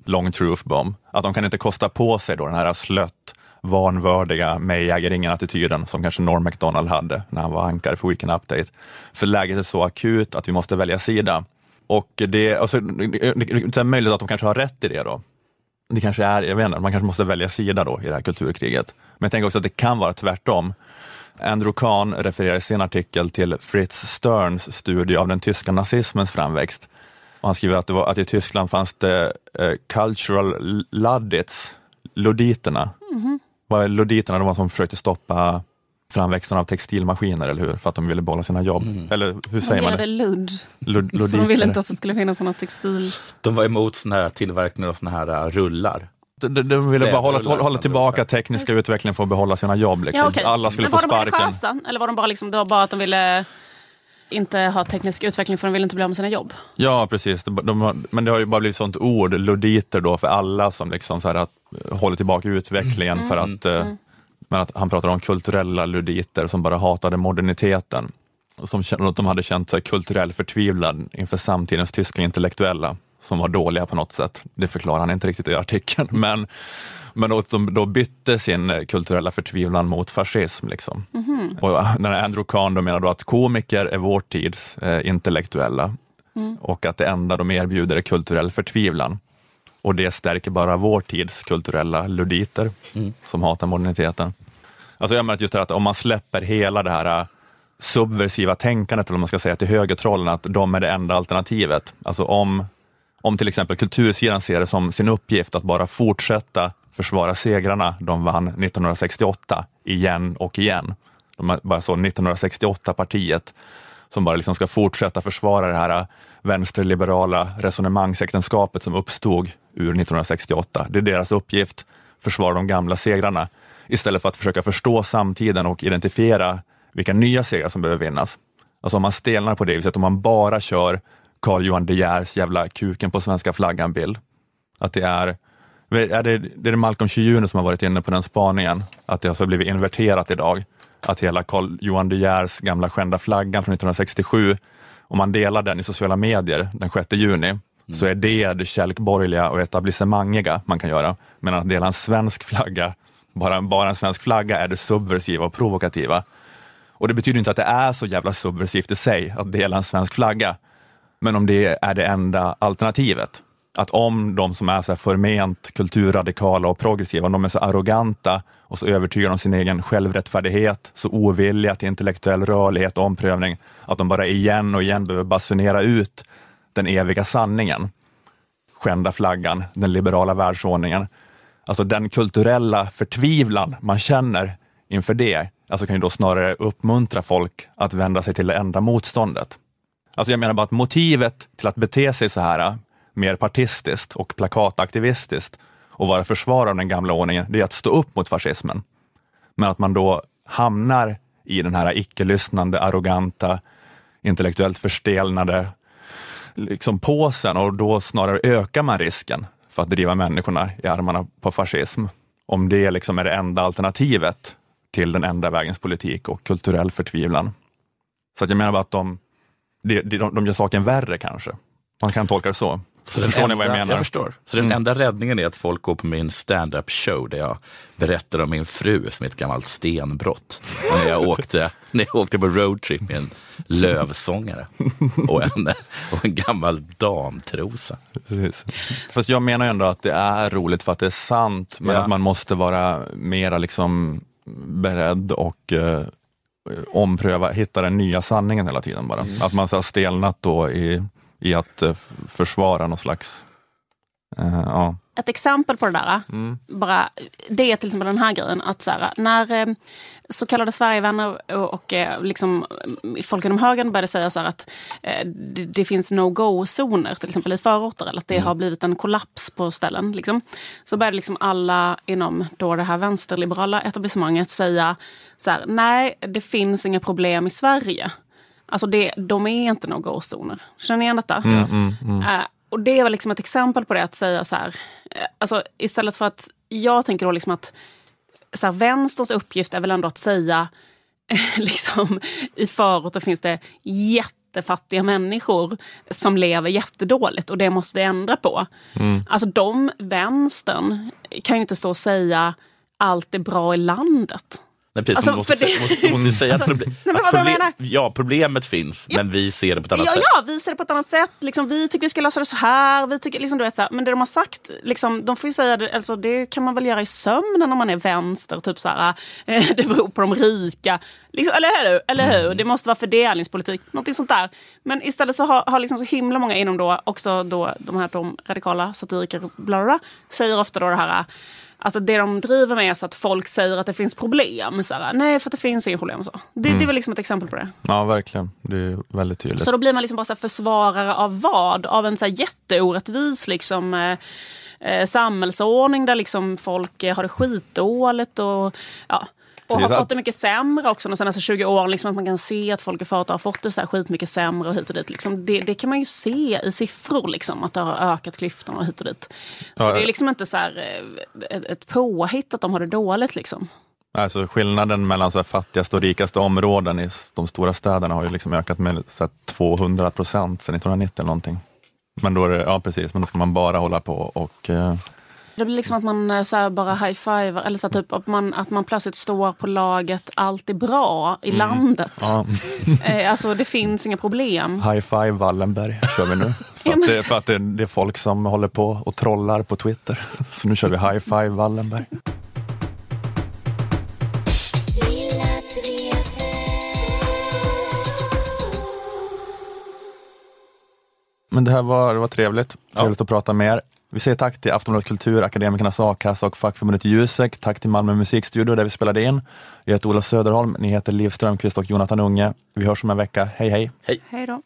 A: Long truth bomb. Att de kan inte kosta på sig då den här slött, vanvördiga mig äger ingen-attityden som kanske Norm MacDonald hade när han var ankare för Weekend Update. För läget är så akut att vi måste välja sida. Och det, alltså, det är möjligt att de kanske har rätt i det då. Det kanske är, jag vet inte, man kanske måste välja sida då i det här kulturkriget. Men jag tänker också att det kan vara tvärtom. Andrew Kahn refererar i sin artikel till Fritz Sterns studie av den tyska nazismens framväxt. Och han skriver att, det var, att i Tyskland fanns det eh, cultural luddits, ludditerna. Mm -hmm. Ludditerna de var som försökte stoppa framväxten av textilmaskiner, eller hur? För att de ville behålla sina jobb. Mm. Eller hur säger man det?
C: ludd.
A: Lud,
C: så de ville inte att det skulle finnas sådana textil...
B: De var emot såna här tillverkning av såna här uh, rullar.
A: De, de ville bara hålla, hålla tillbaka tekniska utvecklingen för att behålla sina jobb. Liksom. Ja, okay. Alla skulle få sparken. Var de religiösa?
C: Eller var de bara, liksom, det var bara att de ville inte ha teknisk utveckling för de ville inte bli av med sina jobb?
A: Ja, precis. De, de, men det har ju bara blivit sånt ord, luditer då, för alla som liksom så här att, håller tillbaka utvecklingen mm. för att mm. mm. Men att han pratar om kulturella luditer som bara hatade moderniteten. Som att de hade känt sig kulturell förtvivlad inför samtidens tyska intellektuella som var dåliga på något sätt. Det förklarar han inte riktigt i artikeln, men, men att de då bytte sin kulturella förtvivlan mot fascism. Liksom. Mm -hmm. Och när Andrew Kahn då menar då att komiker är vår tids eh, intellektuella mm. och att det enda de erbjuder är kulturell förtvivlan. Och det stärker bara vår tids kulturella luditer mm. som hatar moderniteten. Alltså jag menar just det att om man släpper hela det här äh, subversiva tänkandet, eller om man ska säga till högertrollen, att de är det enda alternativet. Alltså om, om till exempel kultursidan ser det som sin uppgift att bara fortsätta försvara segrarna de vann 1968, igen och igen. De är bara så 1968-partiet som bara liksom ska fortsätta försvara det här äh, vänsterliberala resonemangsäktenskapet som uppstod ur 1968. Det är deras uppgift, försvara de gamla segrarna istället för att försöka förstå samtiden och identifiera vilka nya segrar som behöver vinnas. Alltså om man stelnar på det viset, om man bara kör Carl Johan De Geers jävla kuken på svenska flaggan-bild. Att det är, är det, det är Malcolm Chiune som har varit inne på den spaningen, att det har blivit inverterat idag. Att hela Carl Johan De Geers gamla skända flaggan från 1967, om man delar den i sociala medier den 6 juni, mm. så är det det kälkborgerliga och etablissemangiga man kan göra. Men att dela en svensk flagga bara, bara en svensk flagga är det subversiva och provokativa. Och det betyder inte att det är så jävla subversivt i sig att dela en svensk flagga. Men om det är det enda alternativet, att om de som är så här förment kulturradikala och progressiva, om de är så arroganta och så övertygade om sin egen självrättfärdighet, så ovilliga till intellektuell rörlighet och omprövning, att de bara igen och igen behöver basunera ut den eviga sanningen, skända flaggan, den liberala världsordningen, Alltså den kulturella förtvivlan man känner inför det, alltså kan ju då snarare uppmuntra folk att vända sig till det enda motståndet. Alltså jag menar bara att motivet till att bete sig så här mer partistiskt och plakataktivistiskt och vara försvarare av den gamla ordningen, det är att stå upp mot fascismen. Men att man då hamnar i den här icke-lyssnande, arroganta, intellektuellt förstelnade liksom påsen och då snarare ökar man risken för att driva människorna i armarna på fascism. Om det liksom är det enda alternativet till den enda vägens politik och kulturell förtvivlan. Så att jag menar bara att de, de, de, de gör saken värre kanske. Man kan tolka det så. Så förstår enda, ni vad jag menar?
B: Jag förstår. Så den mm. enda räddningen är att folk går på min stand-up show där jag berättar om min fru som är ett gammalt stenbrott. När, jag åkte, när jag åkte på roadtrip med en lövsångare och en, och en gammal damtrosa.
A: Precis. Fast jag menar ändå att det är roligt för att det är sant, men ja. att man måste vara mera liksom beredd och eh, ompröva, hitta den nya sanningen hela tiden bara. Mm. Att man har stelnat då i i att eh, försvara någon slags... Uh, ja.
C: Ett exempel på det där, mm. bara, det är till exempel den här grejen att så här, när eh, så kallade Sverigevänner och, och liksom, folk inom högern började säga så att eh, det, det, finns no-go-zoner, till exempel i förorter, eller att det mm. har blivit en kollaps på ställen. Liksom. Så började liksom alla inom då det här vänsterliberala etablissemanget säga så här, nej, det finns inga problem i Sverige. Alltså det, de är inte några gåzoner. Känner ni igen detta?
A: Mm, mm, mm.
C: Och det väl liksom ett exempel på det att säga så här. Uh, alltså istället för att jag tänker då liksom att så här, vänsterns uppgift är väl ändå att säga liksom, i förorten finns det jättefattiga människor som lever jättedåligt och det måste vi ändra på.
A: Mm.
C: Alltså de, vänstern, kan ju inte stå och säga allt är bra i landet.
B: Nej, precis,
C: Alltså,
B: man måste,
C: det-
B: måste, måste säga att,
C: Alltså,
B: problem,
C: nej, men
B: att problem,
C: menar-
B: ja, problemet finns, men vi ser det på ett annat
C: Ja,
B: sätt.
C: ja, vi ser det på ett annat sätt. Liksom, vi tycker vi ska lösa det så här. Vi tycker, liksom, du vet, så här. Men det de har sagt, liksom, de får ju säga det, alltså, det kan man väl göra i sömnen om man är vänster. Typ så här, eh, det beror på de rika. Liksom, eller hur? Eller hur?
B: Mm.
C: Det måste vara fördelningspolitik. Någonting sånt där. Men istället så har, har liksom så himla många inom då, också då, de här de radikala satiriker, bla, bla, bla, säger ofta då det här Alltså det de driver med är så att folk säger att det finns problem. Så här, Nej, för att det finns inga problem. Så. Det,
A: Mm.
C: det är väl liksom ett exempel på det.
A: Ja, verkligen. Det är väldigt tydligt.
C: Så då blir man liksom bara så försvarare av vad? Av en så här jätteorättvis liksom, eh, eh, samhällsordning där liksom folk eh, har det skitdåligt och, ja, och har fått det mycket sämre också de senaste 20 åren. Liksom, att man kan se att folk i företag har fått det så här skitmycket sämre och hit och dit. Liksom, det, det kan man ju se i siffror, liksom, att det har ökat klyftorna och hit och dit. Så
A: Ja,
C: det är liksom inte så här, eh, ett, ett påhitt att de har det dåligt. Liksom.
A: Alltså skillnaden mellan så fattigaste och rikaste områden i de stora städerna har ju liksom ökat med så här 200 procent sedan 1990 eller någonting. Men då är det, ja precis, men då ska man bara hålla på och eh,
C: Det blir liksom att man eh, så här bara high-fiver, eller så här typ att man, att man plötsligt står på laget allt är bra i landet.
A: ja,
C: Eh, Alltså det finns inga problem.
A: high five Wallenberg kör vi nu. För att, det, för att det, det är folk som håller på och trollar på Twitter. Så nu kör vi high five Wallenberg. Men det här var, det var trevligt. Trevligt att prata med er. Vi säger tack till Aftonbladet Kultur, Akademikernas A-kassa och fackförbundet Jusek. Tack till Malmö musikstudio där vi spelade in. Jag heter Ola Söderholm, ni heter Liv Strömqvist och Jonathan Unge. Vi hörs om en vecka. Hej hej!
C: Hej då.